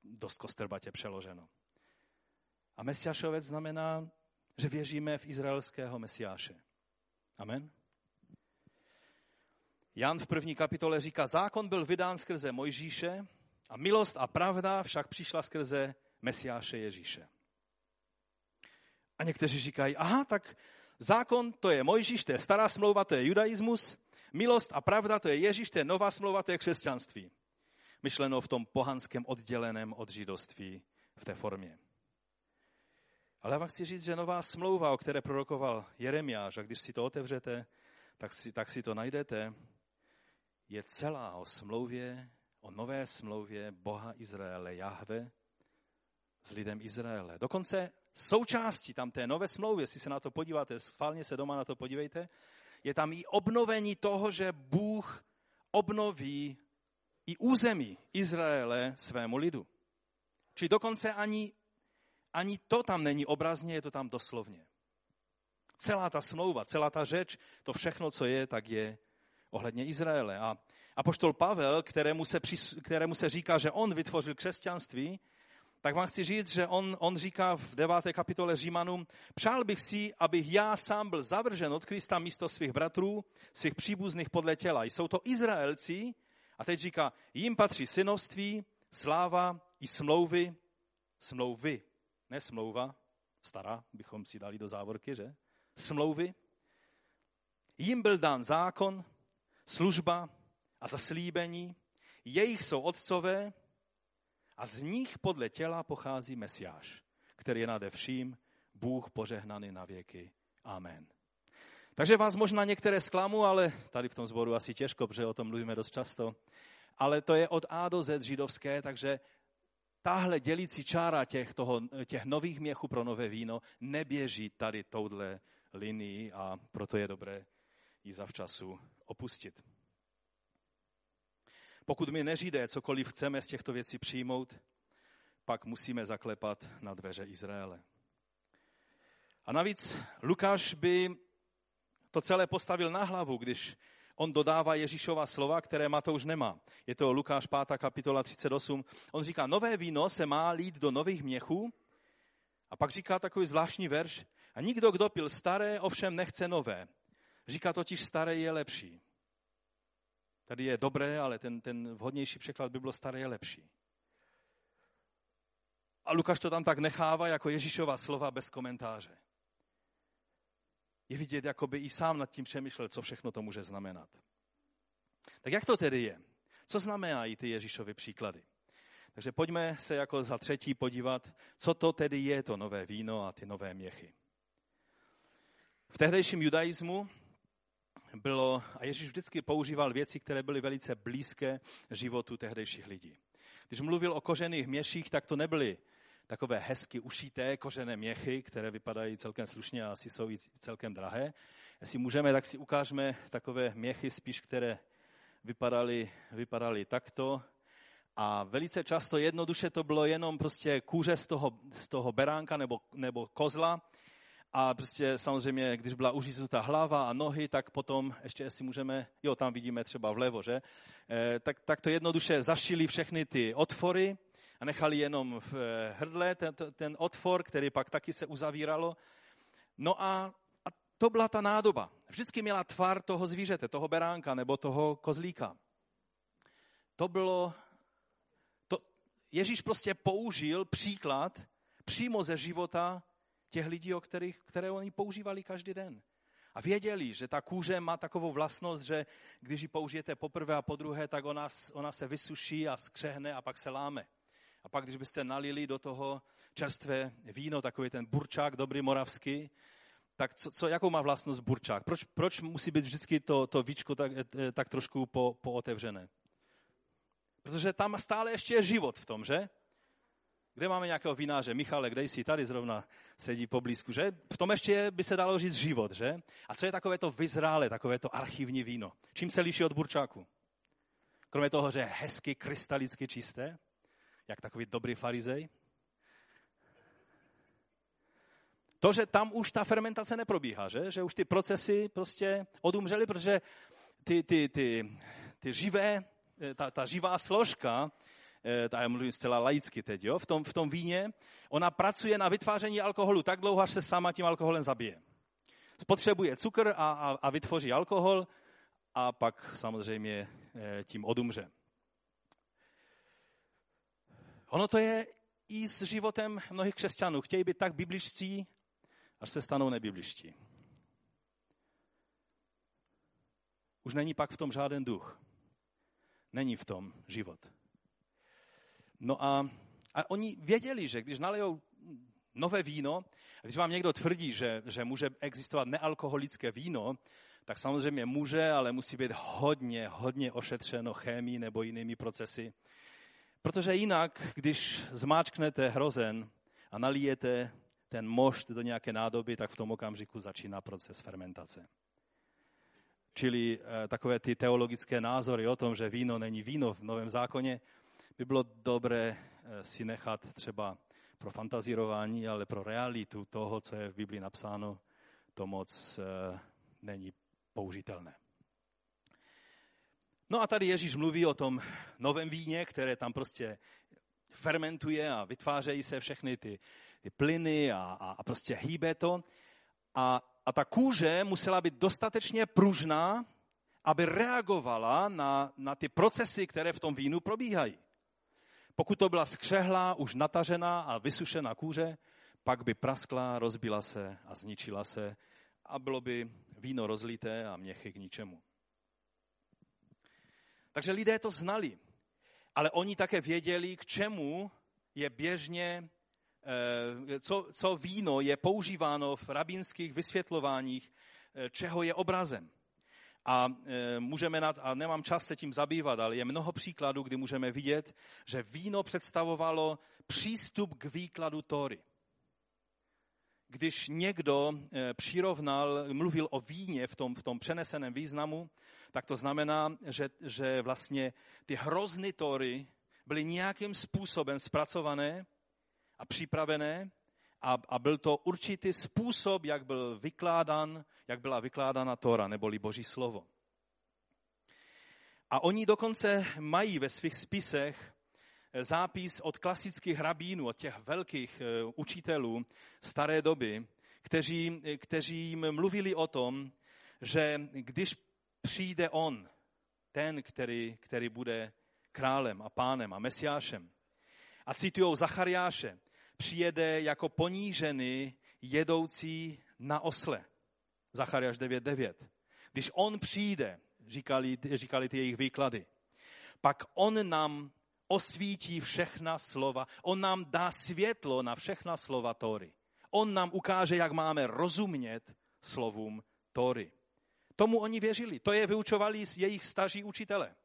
Dost kostrbatě přeloženo. A mesiášovec znamená, že věříme v izraelského mesiáše. Amen. Jan v první kapitole říká, zákon byl vydán skrze Mojžíše a milost a pravda však přišla skrze Mesiáše Ježíše. A někteří říkají, aha, tak zákon to je Mojžíš, to je stará smlouva, to je judaismus, milost a pravda to je Ježíš, to je nová smlouva, to je křesťanství. Myšleno v tom pohanském odděleném od židovství v té formě. Ale já vám chci říct, že nová smlouva, o které prorokoval Jeremiáš, a když si to otevřete, tak si, tak si to najdete, je celá o smlouvě, o nové smlouvě Boha Izraele, Jahve, s lidem Izraele. Dokonce součástí tam té nové smlouvy, jestli se na to podíváte, schválně se doma na to podívejte, je tam i obnovení toho, že Bůh obnoví i území Izraele svému lidu. Či dokonce ani, ani to tam není obrazně, je to tam doslovně. Celá ta smlouva, celá ta řeč, to všechno, co je, tak je ohledně Izraele. A apoštol Pavel, kterému se, kterému se říká, že on vytvořil křesťanství, tak vám chci říct, že on, on říká v deváté kapitole Římanům, přál bych si, abych já sám byl zavržen od Krista místo svých bratrů, svých příbuzných podle těla. Jsou to Izraelci, a teď říká, jim patří synovství, sláva i smlouvy, smlouvy, ne smlouva, stará, bychom si dali do závorky, že? Smlouvy. Jim byl dán zákon, služba a zaslíbení, jejich jsou otcové a z nich podle těla pochází Mesiáš, který je nade vším, Bůh požehnaný na věky. Amen. Takže vás možná některé zklamu, ale tady v tom zboru asi těžko, protože o tom mluvíme dost často. Ale to je od A do Z židovské, takže tahle dělící čára těch, toho, těch nových měchů pro nové víno neběží tady touhle linii a proto je dobré ji zavčasu opustit. Pokud my neříde cokoliv chceme z těchto věcí přijmout, pak musíme zaklepat na dveře Izraele. A navíc Lukáš by to celé postavil na hlavu, když on dodává Ježíšova slova, které Matouš nemá. Je to Lukáš 5. kapitola 38. On říká, nové víno se má lít do nových měchů. A pak říká takový zvláštní verš. A nikdo, kdo pil staré, ovšem nechce nové. Říká totiž, staré je lepší. Tady je dobré, ale ten, ten vhodnější překlad by bylo staré je lepší. A Lukáš to tam tak nechává jako Ježíšova slova bez komentáře. Je vidět, jako by i sám nad tím přemýšlel, co všechno to může znamenat. Tak jak to tedy je? Co znamenají ty Ježíšovy příklady? Takže pojďme se jako za třetí podívat, co to tedy je to nové víno a ty nové měchy. V tehdejším judaismu bylo, a Ježíš vždycky používal věci, které byly velice blízké životu tehdejších lidí. Když mluvil o kožených měších, tak to nebyly takové hezky ušité kožené měchy, které vypadají celkem slušně a asi jsou i celkem drahé. Jestli můžeme, tak si ukážeme takové měchy spíš, které vypadaly, vypadaly takto. A velice často jednoduše to bylo jenom prostě kůže z toho, z toho beránka nebo, nebo kozla, a prostě samozřejmě, když byla užitá hlava a nohy, tak potom ještě, jestli můžeme, jo, tam vidíme třeba vlevo, že? E, tak, tak to jednoduše zašili všechny ty otvory a nechali jenom v eh, hrdle ten, ten otvor, který pak taky se uzavíralo. No a, a to byla ta nádoba. Vždycky měla tvar toho zvířete, toho beránka nebo toho kozlíka. To bylo, to, Ježíš prostě použil příklad přímo ze života těch lidí, o kterých, které oni používali každý den. A věděli, že ta kůže má takovou vlastnost, že když ji použijete poprvé a po druhé, tak ona, ona se vysuší a skřehne a pak se láme. A pak, když byste nalili do toho čerstvé víno, takový ten burčák, dobrý moravský, tak co, co, jakou má vlastnost burčák? Proč, proč musí být vždycky to, to víčko tak, eh, tak trošku po, pootevřené? Protože tam stále ještě je život v tom, že? Kde máme nějakého vináře? Michale, kde jsi? Tady zrovna sedí poblízku, že? V tom ještě by se dalo říct život, že? A co je takové to vyzrále, takové to archivní víno? Čím se liší od burčáku? Kromě toho, že je hezky, krystalicky čisté, jak takový dobrý farizej. To, že tam už ta fermentace neprobíhá, že? Že už ty procesy prostě odumřely, protože ty, ty, ty, ty živé, ta, ta živá složka Eh, a já mluvím zcela laicky teď, jo, v tom, v tom víně, ona pracuje na vytváření alkoholu tak dlouho, až se sama tím alkoholem zabije. Spotřebuje cukr a, a, a vytvoří alkohol a pak samozřejmě eh, tím odumře. Ono to je i s životem mnohých křesťanů. Chtějí být tak bibličtí, až se stanou nebibličtí. Už není pak v tom žádný duch. Není v tom život. No a, a oni věděli, že když nalejou nové víno, když vám někdo tvrdí, že, že může existovat nealkoholické víno, tak samozřejmě může, ale musí být hodně, hodně ošetřeno chemii nebo jinými procesy. Protože jinak, když zmáčknete hrozen a nalijete ten mošt do nějaké nádoby, tak v tom okamžiku začíná proces fermentace. Čili e, takové ty teologické názory o tom, že víno není víno v Novém zákoně, by bylo dobré eh, si nechat třeba pro fantazírování, ale pro realitu toho, co je v Biblii napsáno, to moc eh, není použitelné. No a tady Ježíš mluví o tom novém víně, které tam prostě fermentuje a vytvářejí se všechny ty, ty plyny a, a, a prostě hýbe to. A, a ta kůže musela být dostatečně pružná, aby reagovala na, na ty procesy, které v tom vínu probíhají. Pokud to byla skřehlá, už natažená a vysušená kůře, pak by praskla, rozbila se a zničila se a bylo by víno rozlité a měchy k ničemu. Takže lidé to znali, ale oni také věděli, k čemu je běžně, eh, co, co víno je používáno v rabínských vysvětlováních, eh, čeho je obrazem. A e, můžeme, nad, a nemám čas se tím zabývat, ale je mnoho příkladů, kdy můžeme vidět, že víno představovalo přístup k výkladu Tory. Když někdo e, přirovnal, mluvil o víně v tom, v tom přeneseném významu, tak to znamená, že, že vlastně ty hrozny Tory byly nějakým způsobem zpracované a připravené a, a byl to určitý způsob, jak byl vykládán, jak byla vykládána Tora, neboli Boží slovo. A oni dokonce mají ve svých spisech eh, zápis od klasických rabínů, od těch velkých eh, učitelů staré doby, kteří, eh, kteří jim mluvili o tom, že když přijde on, ten, který, který bude králem a pánem a mesiášem, a citují Zachariáše, přijede jako ponížený jedoucí na osle. Zachariáš 9.9. Když on přijde, říkali, říkali ty jejich výklady, pak on nám osvítí všechna slova, on nám dá světlo na všechna slova Tory. On nám ukáže, jak máme rozumět slovům Tory. Tomu oni věřili. To je vyučovali jejich staří učitele.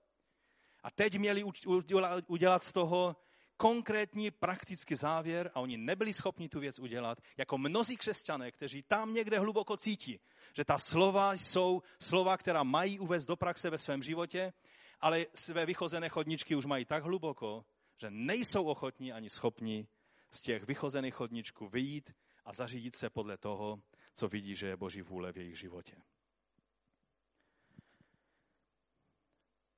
A teď měli udělat z toho konkrétní praktický závěr a oni nebyli schopni tu věc udělat, jako mnozí křesťané, kteří tam někde hluboko cítí, že ta slova jsou slova, která mají uvést do praxe ve svém životě, ale své vychozené chodničky už mají tak hluboko, že nejsou ochotní ani schopni z těch vychozených chodničků vyjít a zařídit se podle toho, co vidí, že je Boží vůle v jejich životě.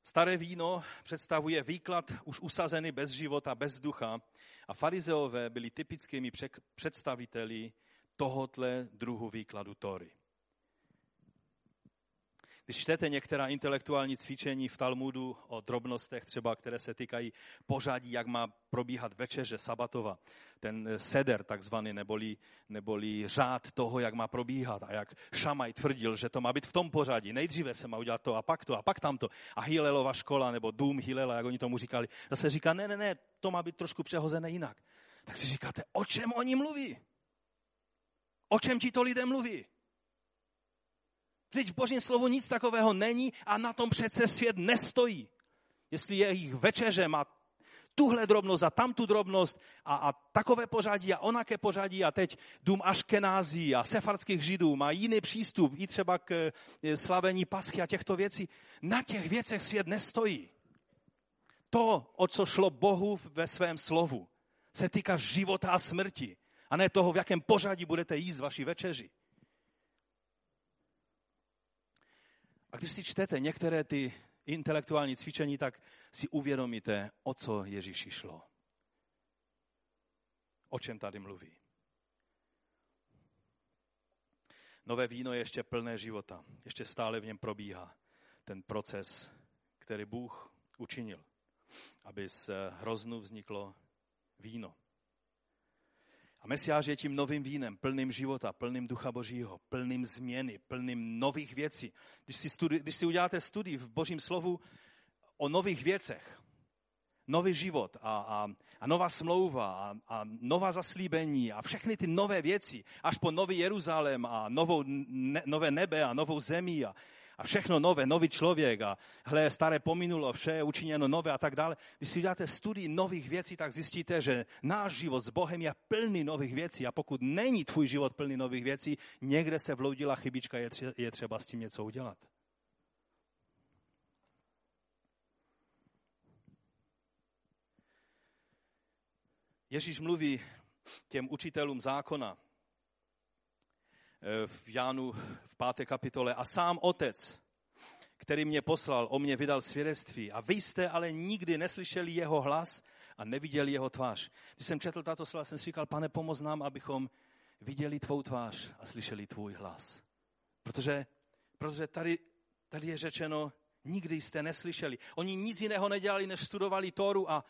Staré víno představuje výklad už usazený bez života, bez ducha a farizeové byli typickými představiteli tohotle druhu výkladu Tory. Když čtete některá intelektuální cvičení v Talmudu o drobnostech, třeba které se týkají pořadí, jak má probíhat večeře sabatova, ten seder takzvaný, neboli, neboli řád toho, jak má probíhat a jak Šamaj tvrdil, že to má být v tom pořadí. Nejdříve se má udělat to a pak to a pak tamto. A Hilelova škola nebo dům Hilela, jak oni tomu říkali, zase říká, ne, ne, ne, to má být trošku přehozené jinak. Tak si říkáte, o čem oni mluví? O čem ti to lidé mluví? Vždyť v božím slovu nic takového není a na tom přece svět nestojí. Jestli jejich večeře má tuhle drobnost a tamtu drobnost a, a takové pořadí a onaké pořadí a teď dům Aškenází a sefardských židů má jiný přístup i třeba k e, slavení paschy a těchto věcí. Na těch věcech svět nestojí. To, o co šlo Bohu ve svém slovu, se týká života a smrti a ne toho, v jakém pořadí budete jíst vaši večeři. A když si čtete některé ty intelektuální cvičení, tak si uvědomíte, o co Ježíši šlo. O čem tady mluví. Nové víno je ještě plné života. Ještě stále v něm probíhá ten proces, který Bůh učinil, aby z hroznu vzniklo víno. A Mesiáš je tím novým vínem, plným života, plným ducha božího, plným změny, plným nových věcí. Když si, studi- když si uděláte studii v božím slovu o nových věcech, nový život a, a, a nová smlouva a, a nová zaslíbení a všechny ty nové věci, až po nový Jeruzalém a novou, ne, nové nebe a novou zemi a, a všechno nové, nový člověk a hle, staré pominulo, vše je učiněno nové a tak dále. Když si uděláte studii nových věcí, tak zjistíte, že náš život s Bohem je plný nových věcí a pokud není tvůj život plný nových věcí, někde se vloudila chybička, je třeba s tím něco udělat. Ježíš mluví těm učitelům zákona v Jánu v páté kapitole a sám otec, který mě poslal, o mě vydal svědectví a vy jste ale nikdy neslyšeli jeho hlas a neviděli jeho tvář. Když jsem četl tato slova, jsem si říkal, pane, pomoz nám, abychom viděli tvou tvář a slyšeli tvůj hlas. Protože, protože tady, tady je řečeno, nikdy jste neslyšeli. Oni nic jiného nedělali, než studovali Tóru a,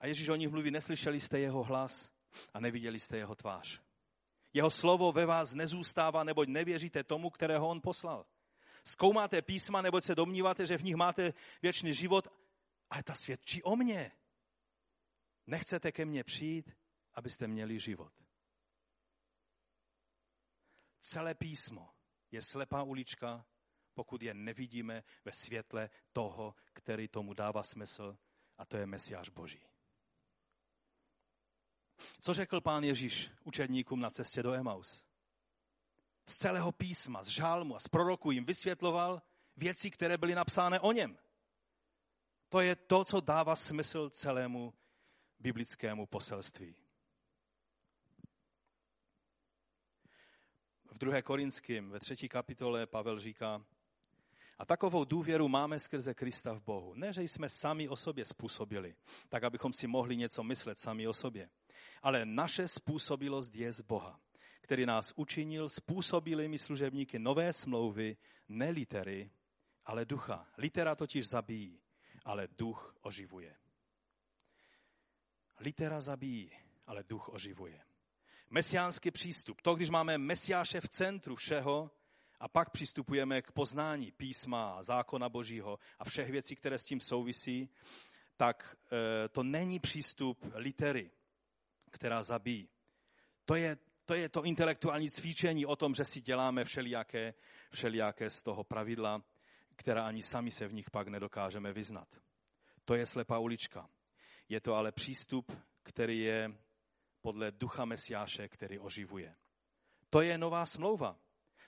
a Ježíš o nich mluví, neslyšeli jste jeho hlas a neviděli jste jeho tvář. Jeho slovo ve vás nezůstává, neboť nevěříte tomu, kterého on poslal. Zkoumáte písma, neboť se domníváte, že v nich máte věčný život, ale ta svědčí o mně. Nechcete ke mně přijít, abyste měli život. Celé písmo je slepá ulička, pokud je nevidíme ve světle toho, který tomu dává smysl, a to je Mesiáš Boží. Co řekl pán Ježíš učedníkům na cestě do Emaus? Z celého písma, z žálmu a z proroku jim vysvětloval věci, které byly napsány o něm. To je to, co dává smysl celému biblickému poselství. V druhé Korinském, ve třetí kapitole, Pavel říká, a takovou důvěru máme skrze Krista v Bohu. Ne, že jsme sami o sobě způsobili, tak abychom si mohli něco myslet sami o sobě. Ale naše způsobilost je z Boha, který nás učinil způsobilými služebníky nové smlouvy, ne litery, ale ducha. Litera totiž zabíjí, ale duch oživuje. Litera zabíjí, ale duch oživuje. Mesiánský přístup. To, když máme Mesiáše v centru všeho, a pak přistupujeme k poznání písma, zákona božího a všech věcí, které s tím souvisí, tak e, to není přístup litery, která zabíjí. To je, to je to intelektuální cvičení o tom, že si děláme všelijaké, všelijaké z toho pravidla, která ani sami se v nich pak nedokážeme vyznat. To je slepá ulička. Je to ale přístup, který je podle ducha Mesiáše, který oživuje. To je nová smlouva.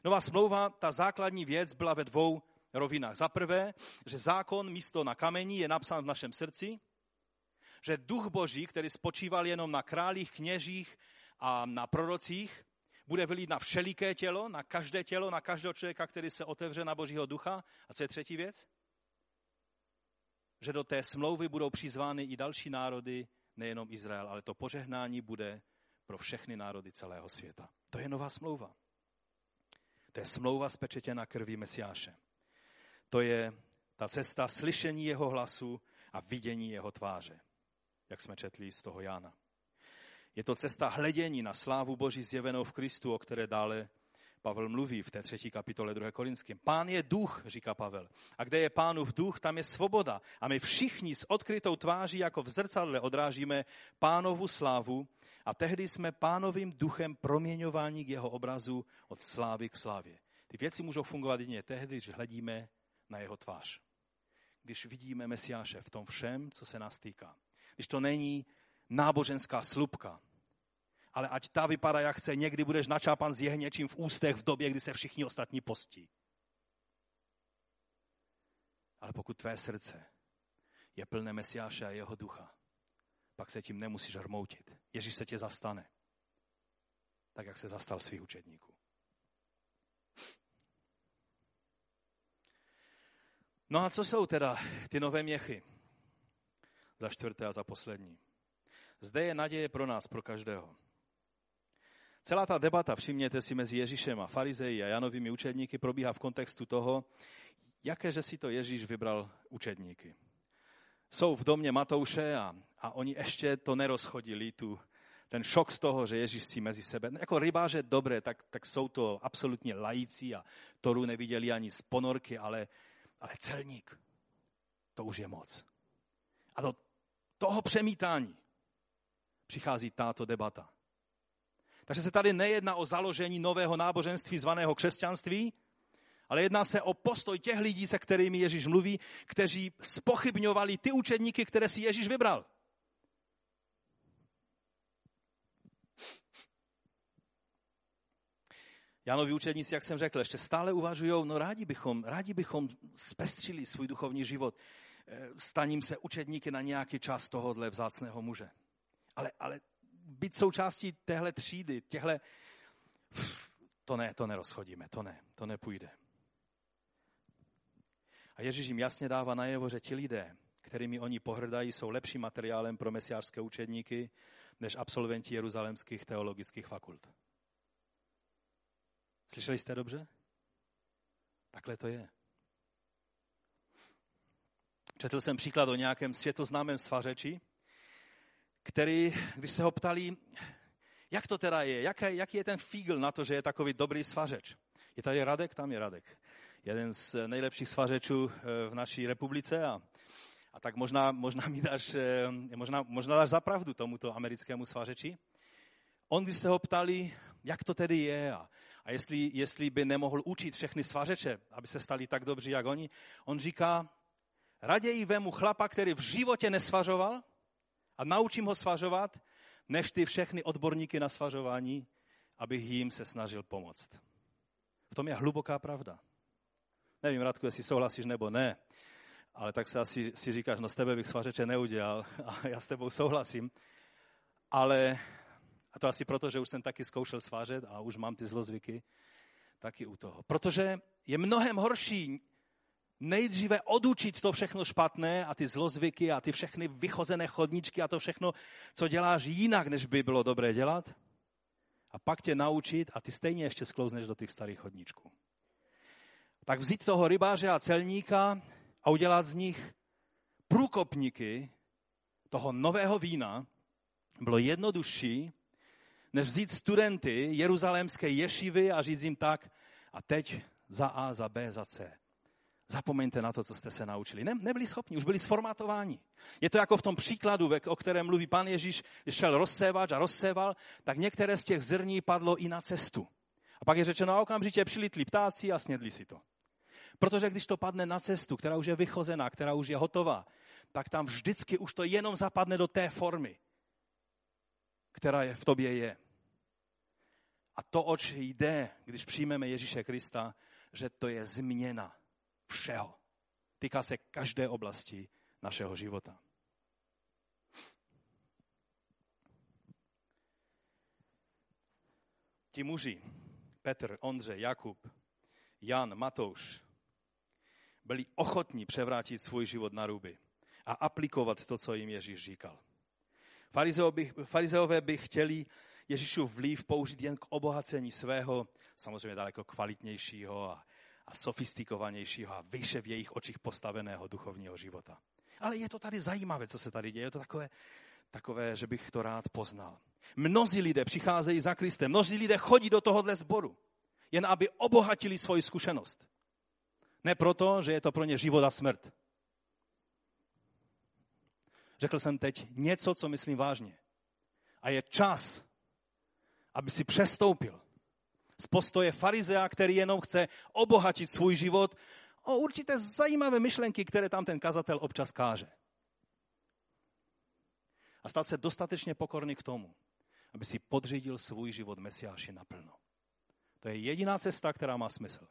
Nová smlouva, ta základní věc byla ve dvou rovinách. Za prvé, že zákon místo na kamení je napsán v našem srdci, že duch boží, který spočíval jenom na králích, kněžích a na prorocích, bude vylít na všeliké tělo, na každé tělo, na každého člověka, který se otevře na božího ducha. A co je třetí věc? Že do té smlouvy budou přizvány i další národy, nejenom Izrael, ale to požehnání bude pro všechny národy celého světa. To je nová smlouva. To je smlouva spečetěna krví Mesiáše. To je ta cesta slyšení jeho hlasu a vidění jeho tváře, jak jsme četli z toho Jána. Je to cesta hledění na slávu Boží zjevenou v Kristu, o které dále Pavel mluví v té třetí kapitole 2. Korinským. Pán je duch, říká Pavel. A kde je pánův duch, tam je svoboda. A my všichni s odkrytou tváří jako v zrcadle odrážíme pánovu slávu a tehdy jsme pánovým duchem proměňování k jeho obrazu od slávy k slávě. Ty věci můžou fungovat jedině tehdy, když hledíme na jeho tvář. Když vidíme Mesiáše v tom všem, co se nás týká. Když to není náboženská slupka, ale ať ta vypadá, jak chce, někdy budeš načápan s jehněčím v ústech v době, kdy se všichni ostatní postí. Ale pokud tvé srdce je plné Mesiáše a jeho ducha, pak se tím nemusíš hrmoutit. Ježíš se tě zastane. Tak, jak se zastal svých učedníků. No a co jsou teda ty nové měchy? Za čtvrté a za poslední. Zde je naděje pro nás, pro každého. Celá ta debata, všimněte si, mezi Ježíšem a farizeji a Janovými učedníky probíhá v kontextu toho, jaké, že si to Ježíš vybral učedníky. Jsou v domě Matouše a, a oni ještě to nerozchodili, tu, ten šok z toho, že Ježíš si mezi sebe, no, jako rybáře dobré, tak, tak jsou to absolutně lající a Toru neviděli ani z ponorky, ale, ale celník, to už je moc. A do toho přemítání přichází tato debata. Takže se tady nejedná o založení nového náboženství zvaného křesťanství, ale jedná se o postoj těch lidí, se kterými Ježíš mluví, kteří spochybňovali ty učedníky, které si Ježíš vybral. Janovi učedníci, jak jsem řekl, ještě stále uvažují, no rádi bychom, rádi bychom zpestřili svůj duchovní život, eh, staním se učedníky na nějaký čas tohohle vzácného muže. Ale, ale být součástí téhle třídy, těhle... To ne, to nerozchodíme, to ne, to nepůjde. A Ježíš jim jasně dává najevo, že ti lidé, kterými oni pohrdají, jsou lepším materiálem pro mesiářské učedníky než absolventi jeruzalemských teologických fakult. Slyšeli jste dobře? Takhle to je. Četl jsem příklad o nějakém světoznámém svařeči, který, když se ho ptali, jak to teda je, jaký, jaký je ten fígl na to, že je takový dobrý svařeč. Je tady Radek? Tam je Radek. Jeden z nejlepších svařečů eh, v naší republice a, a tak možná, možná mi dáš, eh, možná, možná dáš zapravdu tomuto americkému svařeči. On, když se ho ptali, jak to tedy je a, a jestli, jestli by nemohl učit všechny svařeče, aby se stali tak dobří, jak oni, on říká, raději vemu chlapa, který v životě nesvařoval a naučím ho svařovat, než ty všechny odborníky na svařování, abych jim se snažil pomoct. V tom je hluboká pravda. Nevím, Radku, jestli souhlasíš nebo ne, ale tak se asi si říkáš, no s tebe bych svařeče neudělal a já s tebou souhlasím. Ale, a to asi proto, že už jsem taky zkoušel svářet a už mám ty zlozvyky, taky u toho. Protože je mnohem horší nejdříve odučit to všechno špatné a ty zlozvyky a ty všechny vychozené chodničky a to všechno, co děláš jinak, než by bylo dobré dělat. A pak tě naučit a ty stejně ještě sklouzneš do těch starých chodníčků. Tak vzít toho rybáře a celníka a udělat z nich průkopníky toho nového vína bylo jednodušší, než vzít studenty jeruzalémské ješivy a říct jim tak, a teď za A, za B, za C. Zapomeňte na to, co jste se naučili. Ne, nebyli schopni, už byli sformatováni. Je to jako v tom příkladu, o kterém mluví pan Ježíš, když šel rozsévat a rozséval, tak některé z těch zrní padlo i na cestu. A pak je řečeno, a okamžitě přilitli ptáci a snědli si to. Protože když to padne na cestu, která už je vychozená, která už je hotová, tak tam vždycky už to jenom zapadne do té formy, která je v tobě je. A to, oč jde, když přijmeme Ježíše Krista, že to je změna všeho. Týká se každé oblasti našeho života. Ti muži, Petr, Ondřej, Jakub, Jan, Matouš, byli ochotní převrátit svůj život na ruby a aplikovat to, co jim Ježíš říkal. Farizeové by chtěli Ježíšův vliv použít jen k obohacení svého, samozřejmě daleko kvalitnějšího a a sofistikovanějšího a vyše v jejich očích postaveného duchovního života. Ale je to tady zajímavé, co se tady děje. Je to takové, takové, že bych to rád poznal. Mnozí lidé přicházejí za Kristem, mnozí lidé chodí do tohohle sboru, jen aby obohatili svoji zkušenost. Ne proto, že je to pro ně život a smrt. Řekl jsem teď něco, co myslím vážně. A je čas, aby si přestoupil z postoje farizea, který jenom chce obohatit svůj život o určité zajímavé myšlenky, které tam ten kazatel občas káže. A stát se dostatečně pokorný k tomu, aby si podřídil svůj život Mesiáši naplno. To je jediná cesta, která má smysl.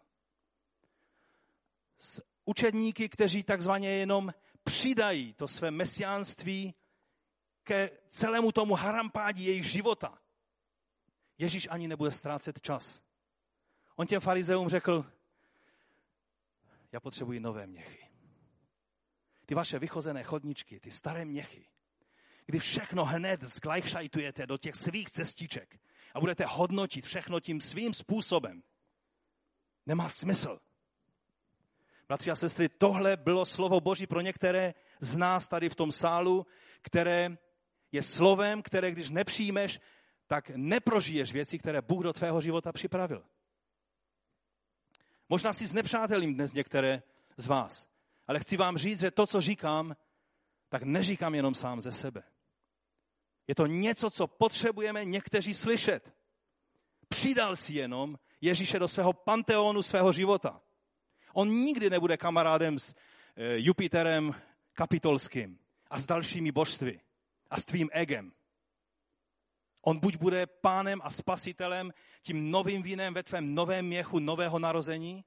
S učedníky, kteří takzvaně jenom přidají to své mesiánství ke celému tomu harampádí jejich života. Ježíš ani nebude ztrácet čas. On těm farizeům řekl, já potřebuji nové měchy. Ty vaše vychozené chodničky, ty staré měchy, kdy všechno hned zglajšajtujete do těch svých cestiček a budete hodnotit všechno tím svým způsobem, nemá smysl. Bratři a sestry, tohle bylo slovo Boží pro některé z nás tady v tom sálu, které je slovem, které když nepřijmeš, tak neprožiješ věci, které Bůh do tvého života připravil. Možná si znepřátelím dnes některé z vás, ale chci vám říct, že to, co říkám, tak neříkám jenom sám ze sebe. Je to něco, co potřebujeme někteří slyšet. Přidal si jenom Ježíše do svého panteonu svého života. On nikdy nebude kamarádem s eh, Jupiterem kapitolským a s dalšími božstvy a s tvým egem. On buď bude pánem a spasitelem, tím novým vínem ve tvém novém měchu nového narození,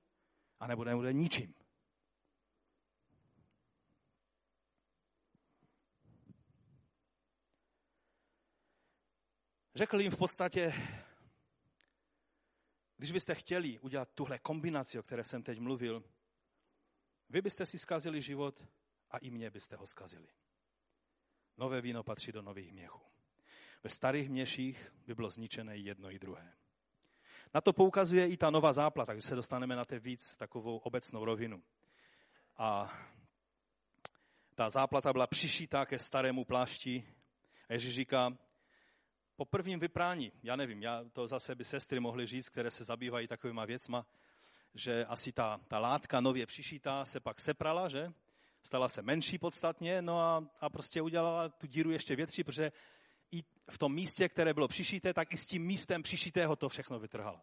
anebo nebude ničím. Řekl jim v podstatě, když byste chtěli udělat tuhle kombinaci, o které jsem teď mluvil, vy byste si zkazili život a i mě byste ho zkazili. Nové víno patří do nových měchů. Ve starých měších by bylo zničené jedno i druhé. Na to poukazuje i ta nová záplata, takže se dostaneme na té víc takovou obecnou rovinu. A ta záplata byla přišitá ke starému plášti. A Ježíš říká, po prvním vyprání, já nevím, já, to zase by sestry mohly říct, které se zabývají takovýma věcma, že asi ta, ta látka nově přišitá se pak seprala, že? Stala se menší podstatně, no a, a prostě udělala tu díru ještě větší, protože v tom místě, které bylo přišité, tak i s tím místem přišitého to všechno vytrhala.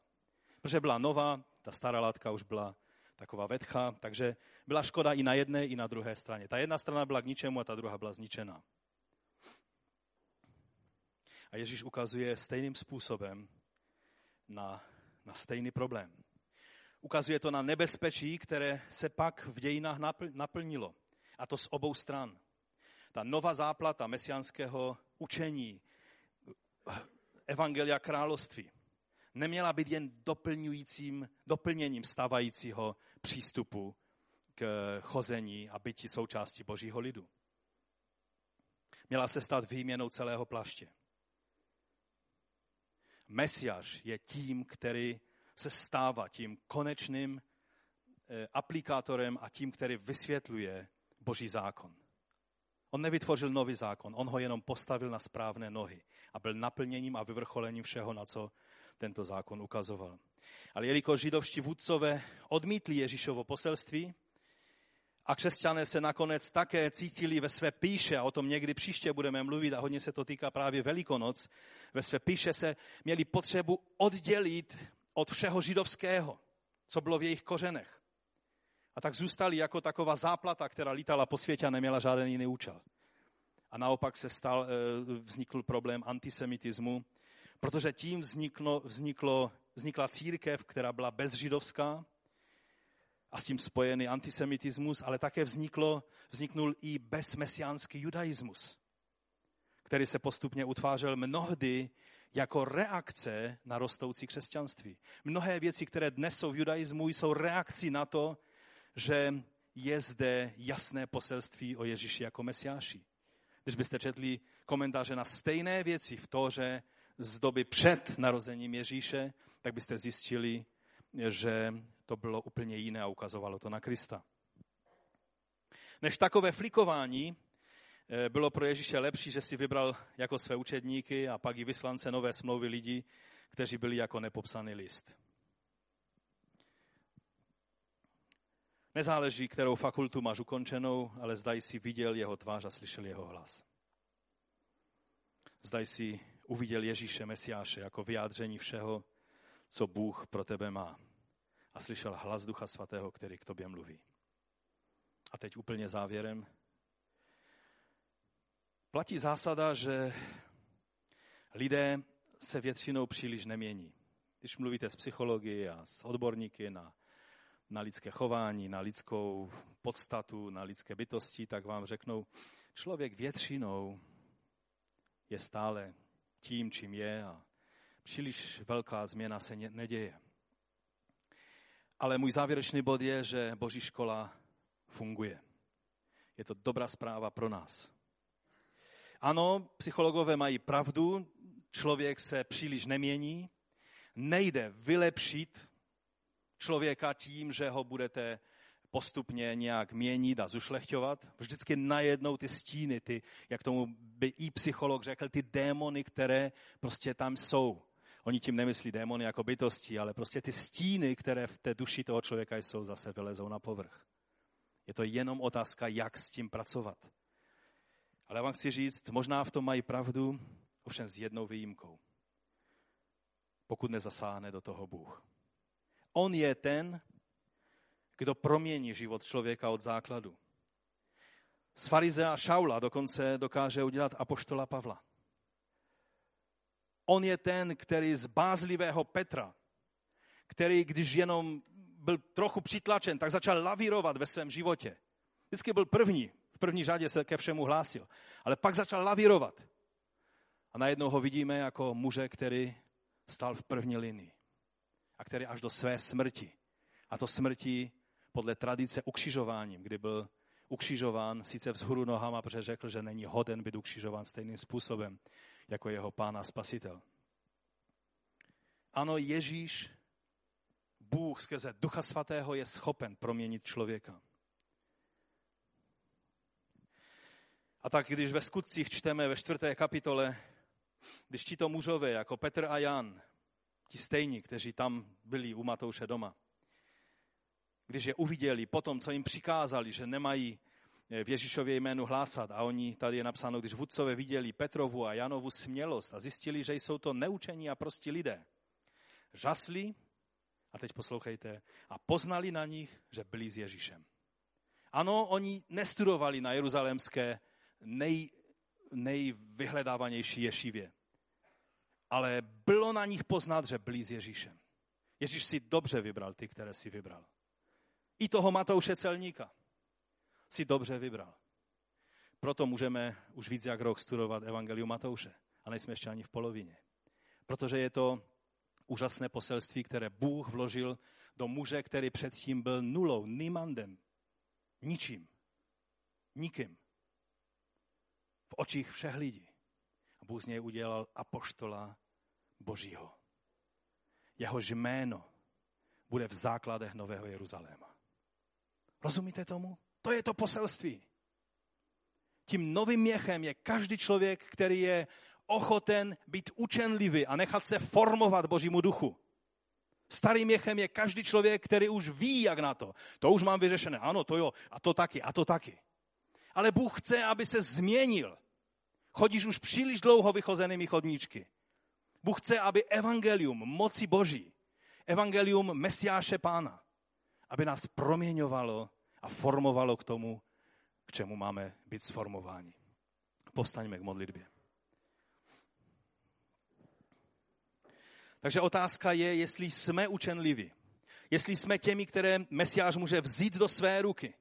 Protože byla nová, ta stará látka už byla taková vetcha, takže byla škoda i na jedné, i na druhé straně. Ta jedna strana byla k ničemu a ta druhá byla zničená. A Ježíš ukazuje stejným způsobem na, na stejný problém. Ukazuje to na nebezpečí, které se pak v dějinách naplnilo. A to z obou stran. Ta nová záplata mesiánského učení, evangelia království, neměla být jen doplňujícím, doplněním stávajícího přístupu k chození a bytí součástí božího lidu. Měla se stát výměnou celého plaště. Mesiáš je tím, který se stává tím konečným eh, aplikátorem a tím, který vysvětluje boží zákon. On nevytvořil nový zákon, on ho jenom postavil na správné nohy a byl naplněním a vyvrcholením všeho, na co tento zákon ukazoval. Ale jelikož židovští vůdcové odmítli Ježíšovo poselství a křesťané se nakonec také cítili ve své píše, a o tom někdy příště budeme mluvit, a hodně se to týká právě Velikonoc, ve své píše se měli potřebu oddělit od všeho židovského, co bylo v jejich kořenech. A tak zůstali jako taková záplata, která lítala po světě a neměla žádný jiný účel. A naopak se stal, eh, vznikl problém antisemitismu, protože tím vzniklo, vzniklo, vznikla církev, která byla bezžidovská a s tím spojený antisemitismus, ale také vzniklo, vzniknul i bezmesiánský judaismus, který se postupně utvářel mnohdy jako reakce na rostoucí křesťanství. Mnohé věci, které dnes jsou v judaismu, jsou reakcí na to, že je zde jasné poselství o Ježíši jako mesiáši. Když byste četli komentáře na stejné věci v Tóře z doby před narozením Ježíše, tak byste zjistili, že to bylo úplně jiné a ukazovalo to na Krista. Než takové flikování eh, bylo pro Ježíše lepší, že si vybral jako své učedníky a pak i vyslance nové smlouvy lidí, kteří byli jako nepopsaný list. Nezáleží, kterou fakultu máš ukončenou, ale zdaj si viděl jeho tvář a slyšel jeho hlas. Zdaj si uviděl Ježíše Mesiáše jako vyjádření všeho, co Bůh pro tebe má. A slyšel hlas Ducha Svatého, který k tobě mluví. A teď úplně závěrem. Platí zásada, že lidé se většinou příliš nemění. Když mluvíte s psychologi a s odborníky na na lidské chování, na lidskou podstatu, na lidské bytosti, tak vám řeknou, člověk většinou je stále tím, čím je a příliš velká změna se neděje. Ale můj závěrečný bod je, že Boží škola funguje. Je to dobrá zpráva pro nás. Ano, psychologové mají pravdu, člověk se příliš nemění, nejde vylepšit člověka tím, že ho budete postupně nějak měnit a zušlechťovat. Vždycky najednou ty stíny, ty, jak tomu by i psycholog řekl, ty démony, které prostě tam jsou. Oni tím nemyslí démony jako bytosti, ale prostě ty stíny, které v té duši toho člověka jsou, zase vylezou na povrch. Je to jenom otázka, jak s tím pracovat. Ale já vám chci říct, možná v tom mají pravdu, ovšem s jednou výjimkou. Pokud nezasáhne do toho Bůh. On je ten, kdo promění život člověka od základu. Z farizea Šaula dokonce dokáže udělat apoštola Pavla. On je ten, který z bázlivého Petra, který když jenom byl trochu přitlačen, tak začal lavírovat ve svém životě. Vždycky byl první, v první řadě se ke všemu hlásil, ale pak začal lavírovat. A najednou ho vidíme jako muže, který stal v první linii a který až do své smrti, a to smrti podle tradice ukřižováním, kdy byl ukřižován sice vzhůru nohama, protože řekl, že není hoden být ukřižován stejným způsobem jako jeho pán a spasitel. Ano, Ježíš, Bůh skrze Ducha Svatého je schopen proměnit člověka. A tak, když ve skutcích čteme ve čtvrté kapitole, když ti to mužové, jako Petr a Jan, ti stejní, kteří tam byli u Matouše doma, když je uviděli potom, co jim přikázali, že nemají v Ježíšově jménu hlásat. A oni, tady je napsáno, když vůdcové viděli Petrovu a Janovu smělost a zjistili, že jsou to neučení a prostí lidé. Žasli, a teď poslouchejte, a poznali na nich, že byli s Ježíšem. Ano, oni nestudovali na jeruzalémské nej, nejvyhledávanější ješivě. Ale bylo na nich poznat, že byli s Ježíšem. Ježíš si dobře vybral ty, které si vybral. I toho Matouše celníka si dobře vybral. Proto můžeme už víc jak rok studovat Evangelium Matouše. A nejsme ještě ani v polovině. Protože je to úžasné poselství, které Bůh vložil do muže, který předtím byl nulou, nimandem, ničím, nikým v očích všech lidí. A Bůh z něj udělal apoštola Božího. Jeho jméno bude v základech Nového Jeruzaléma. Rozumíte tomu? To je to poselství. Tím novým měchem je každý člověk, který je ochoten být učenlivý a nechat se formovat Božímu duchu. Starým měchem je každý člověk, který už ví, jak na to. To už mám vyřešené. Ano, to jo, a to taky, a to taky. Ale Bůh chce, aby se změnil. Chodíš už příliš dlouho vychozenými chodníčky. Bůh chce, aby evangelium moci Boží, evangelium Mesiáše Pána, aby nás proměňovalo a formovalo k tomu, k čemu máme být sformováni. Povstaňme k modlitbě. Takže otázka je, jestli jsme učenliví. Jestli jsme těmi, které Mesiáš může vzít do své ruky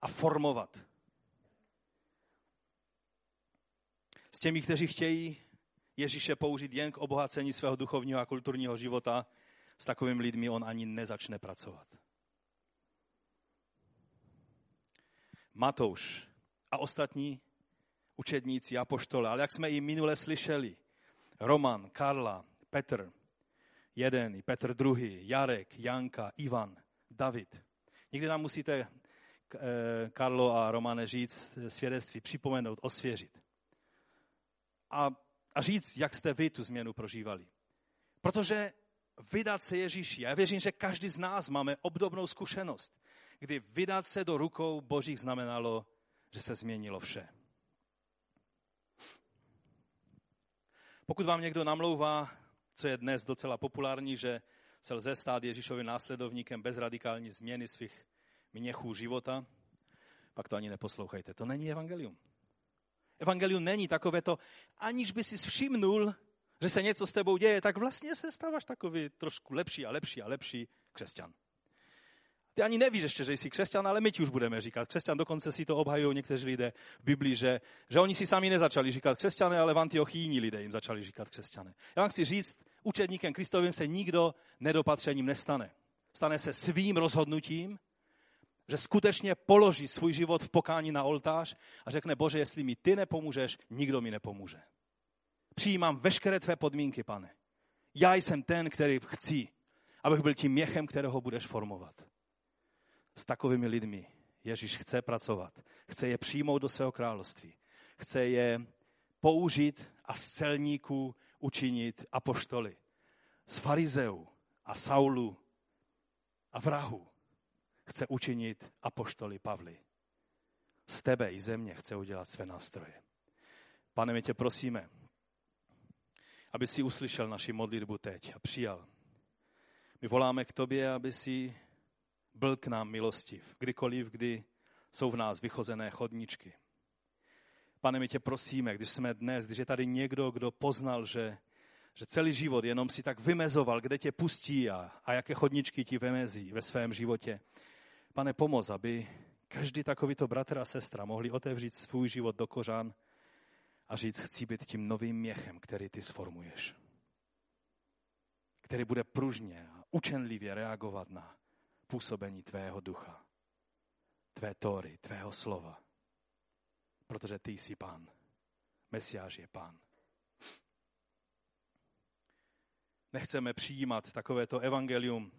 a formovat. S těmi, kteří chtějí Ježíše použít jen k obohacení svého duchovního a kulturního života, s takovými lidmi on ani nezačne pracovat. Matouš a ostatní učedníci a poštole. Ale jak jsme i minule slyšeli, Roman, Karla, Petr, jeden, Petr druhý, Jarek, Janka, Ivan, David. Někdy nám musíte, eh, Karlo a Romane, říct svědectví, připomenout, osvěžit. A, a říct, jak jste vy tu změnu prožívali. Protože vydat se Ježíši, já věřím, že každý z nás máme obdobnou zkušenost kdy vydat se do rukou Božích znamenalo, že se změnilo vše. Pokud vám někdo namlouvá, co je dnes docela populární, že se lze stát Ježíšovým následovníkem bez radikální změny svých měchů života, pak to ani neposlouchejte. To není evangelium. Evangelium není takové to, aniž by si všimnul, že se něco s tebou děje, tak vlastně se stáváš takový trošku lepší a lepší a lepší křesťan. Ty ani nevíš ještě, že jsi křesťan, ale my ti už budeme říkat. Křesťan dokonce si to obhajují někteří lidé v Biblii, že, že oni si sami nezačali říkat křesťané, ale v Antiochii lidé jim začali říkat křesťané. Já vám chci říct, učedníkem Kristovým se nikdo nedopatřením nestane. Stane se svým rozhodnutím, že skutečně položí svůj život v pokání na oltář a řekne, Bože, jestli mi ty nepomůžeš, nikdo mi nepomůže. Přijímám veškeré tvé podmínky, pane. Já jsem ten, který chci, abych byl tím měchem, kterého budeš formovat s takovými lidmi Ježíš chce pracovat. Chce je přijmout do svého království. Chce je použít a z celníků učinit apoštoly. Z farizeů a Saulu a vrahu chce učinit apoštoly Pavly. Z tebe i země chce udělat své nástroje. Pane, my tě prosíme, aby si uslyšel naši modlitbu teď a přijal. My voláme k tobě, aby si byl k nám milostiv, kdykoliv, kdy jsou v nás vychozené chodníčky. Pane, my tě prosíme, když jsme dnes, když je tady někdo, kdo poznal, že, že celý život jenom si tak vymezoval, kde tě pustí a, a jaké chodničky ti vymezí ve svém životě. Pane, pomoz, aby každý takovýto bratr a sestra mohli otevřít svůj život do kořán a říct, chci být tím novým měchem, který ty sformuješ. Který bude pružně a učenlivě reagovat na působení tvého ducha, tvé tóry, tvého slova. Protože ty jsi pán. Mesiáš je pán. Nechceme přijímat takovéto evangelium,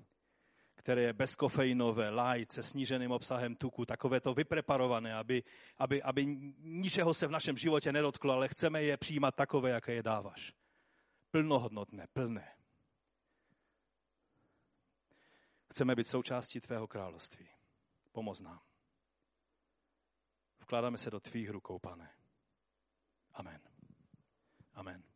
které je bezkofeinové, light, se sníženým obsahem tuku, takové to vypreparované, aby, aby, aby ničeho se v našem životě nedotklo, ale chceme je přijímat takové, jaké je dáváš. Plnohodnotné, plné. Chceme být součástí tvého království. Pomoz nám. Vkládáme se do tvých rukou, pane. Amen. Amen.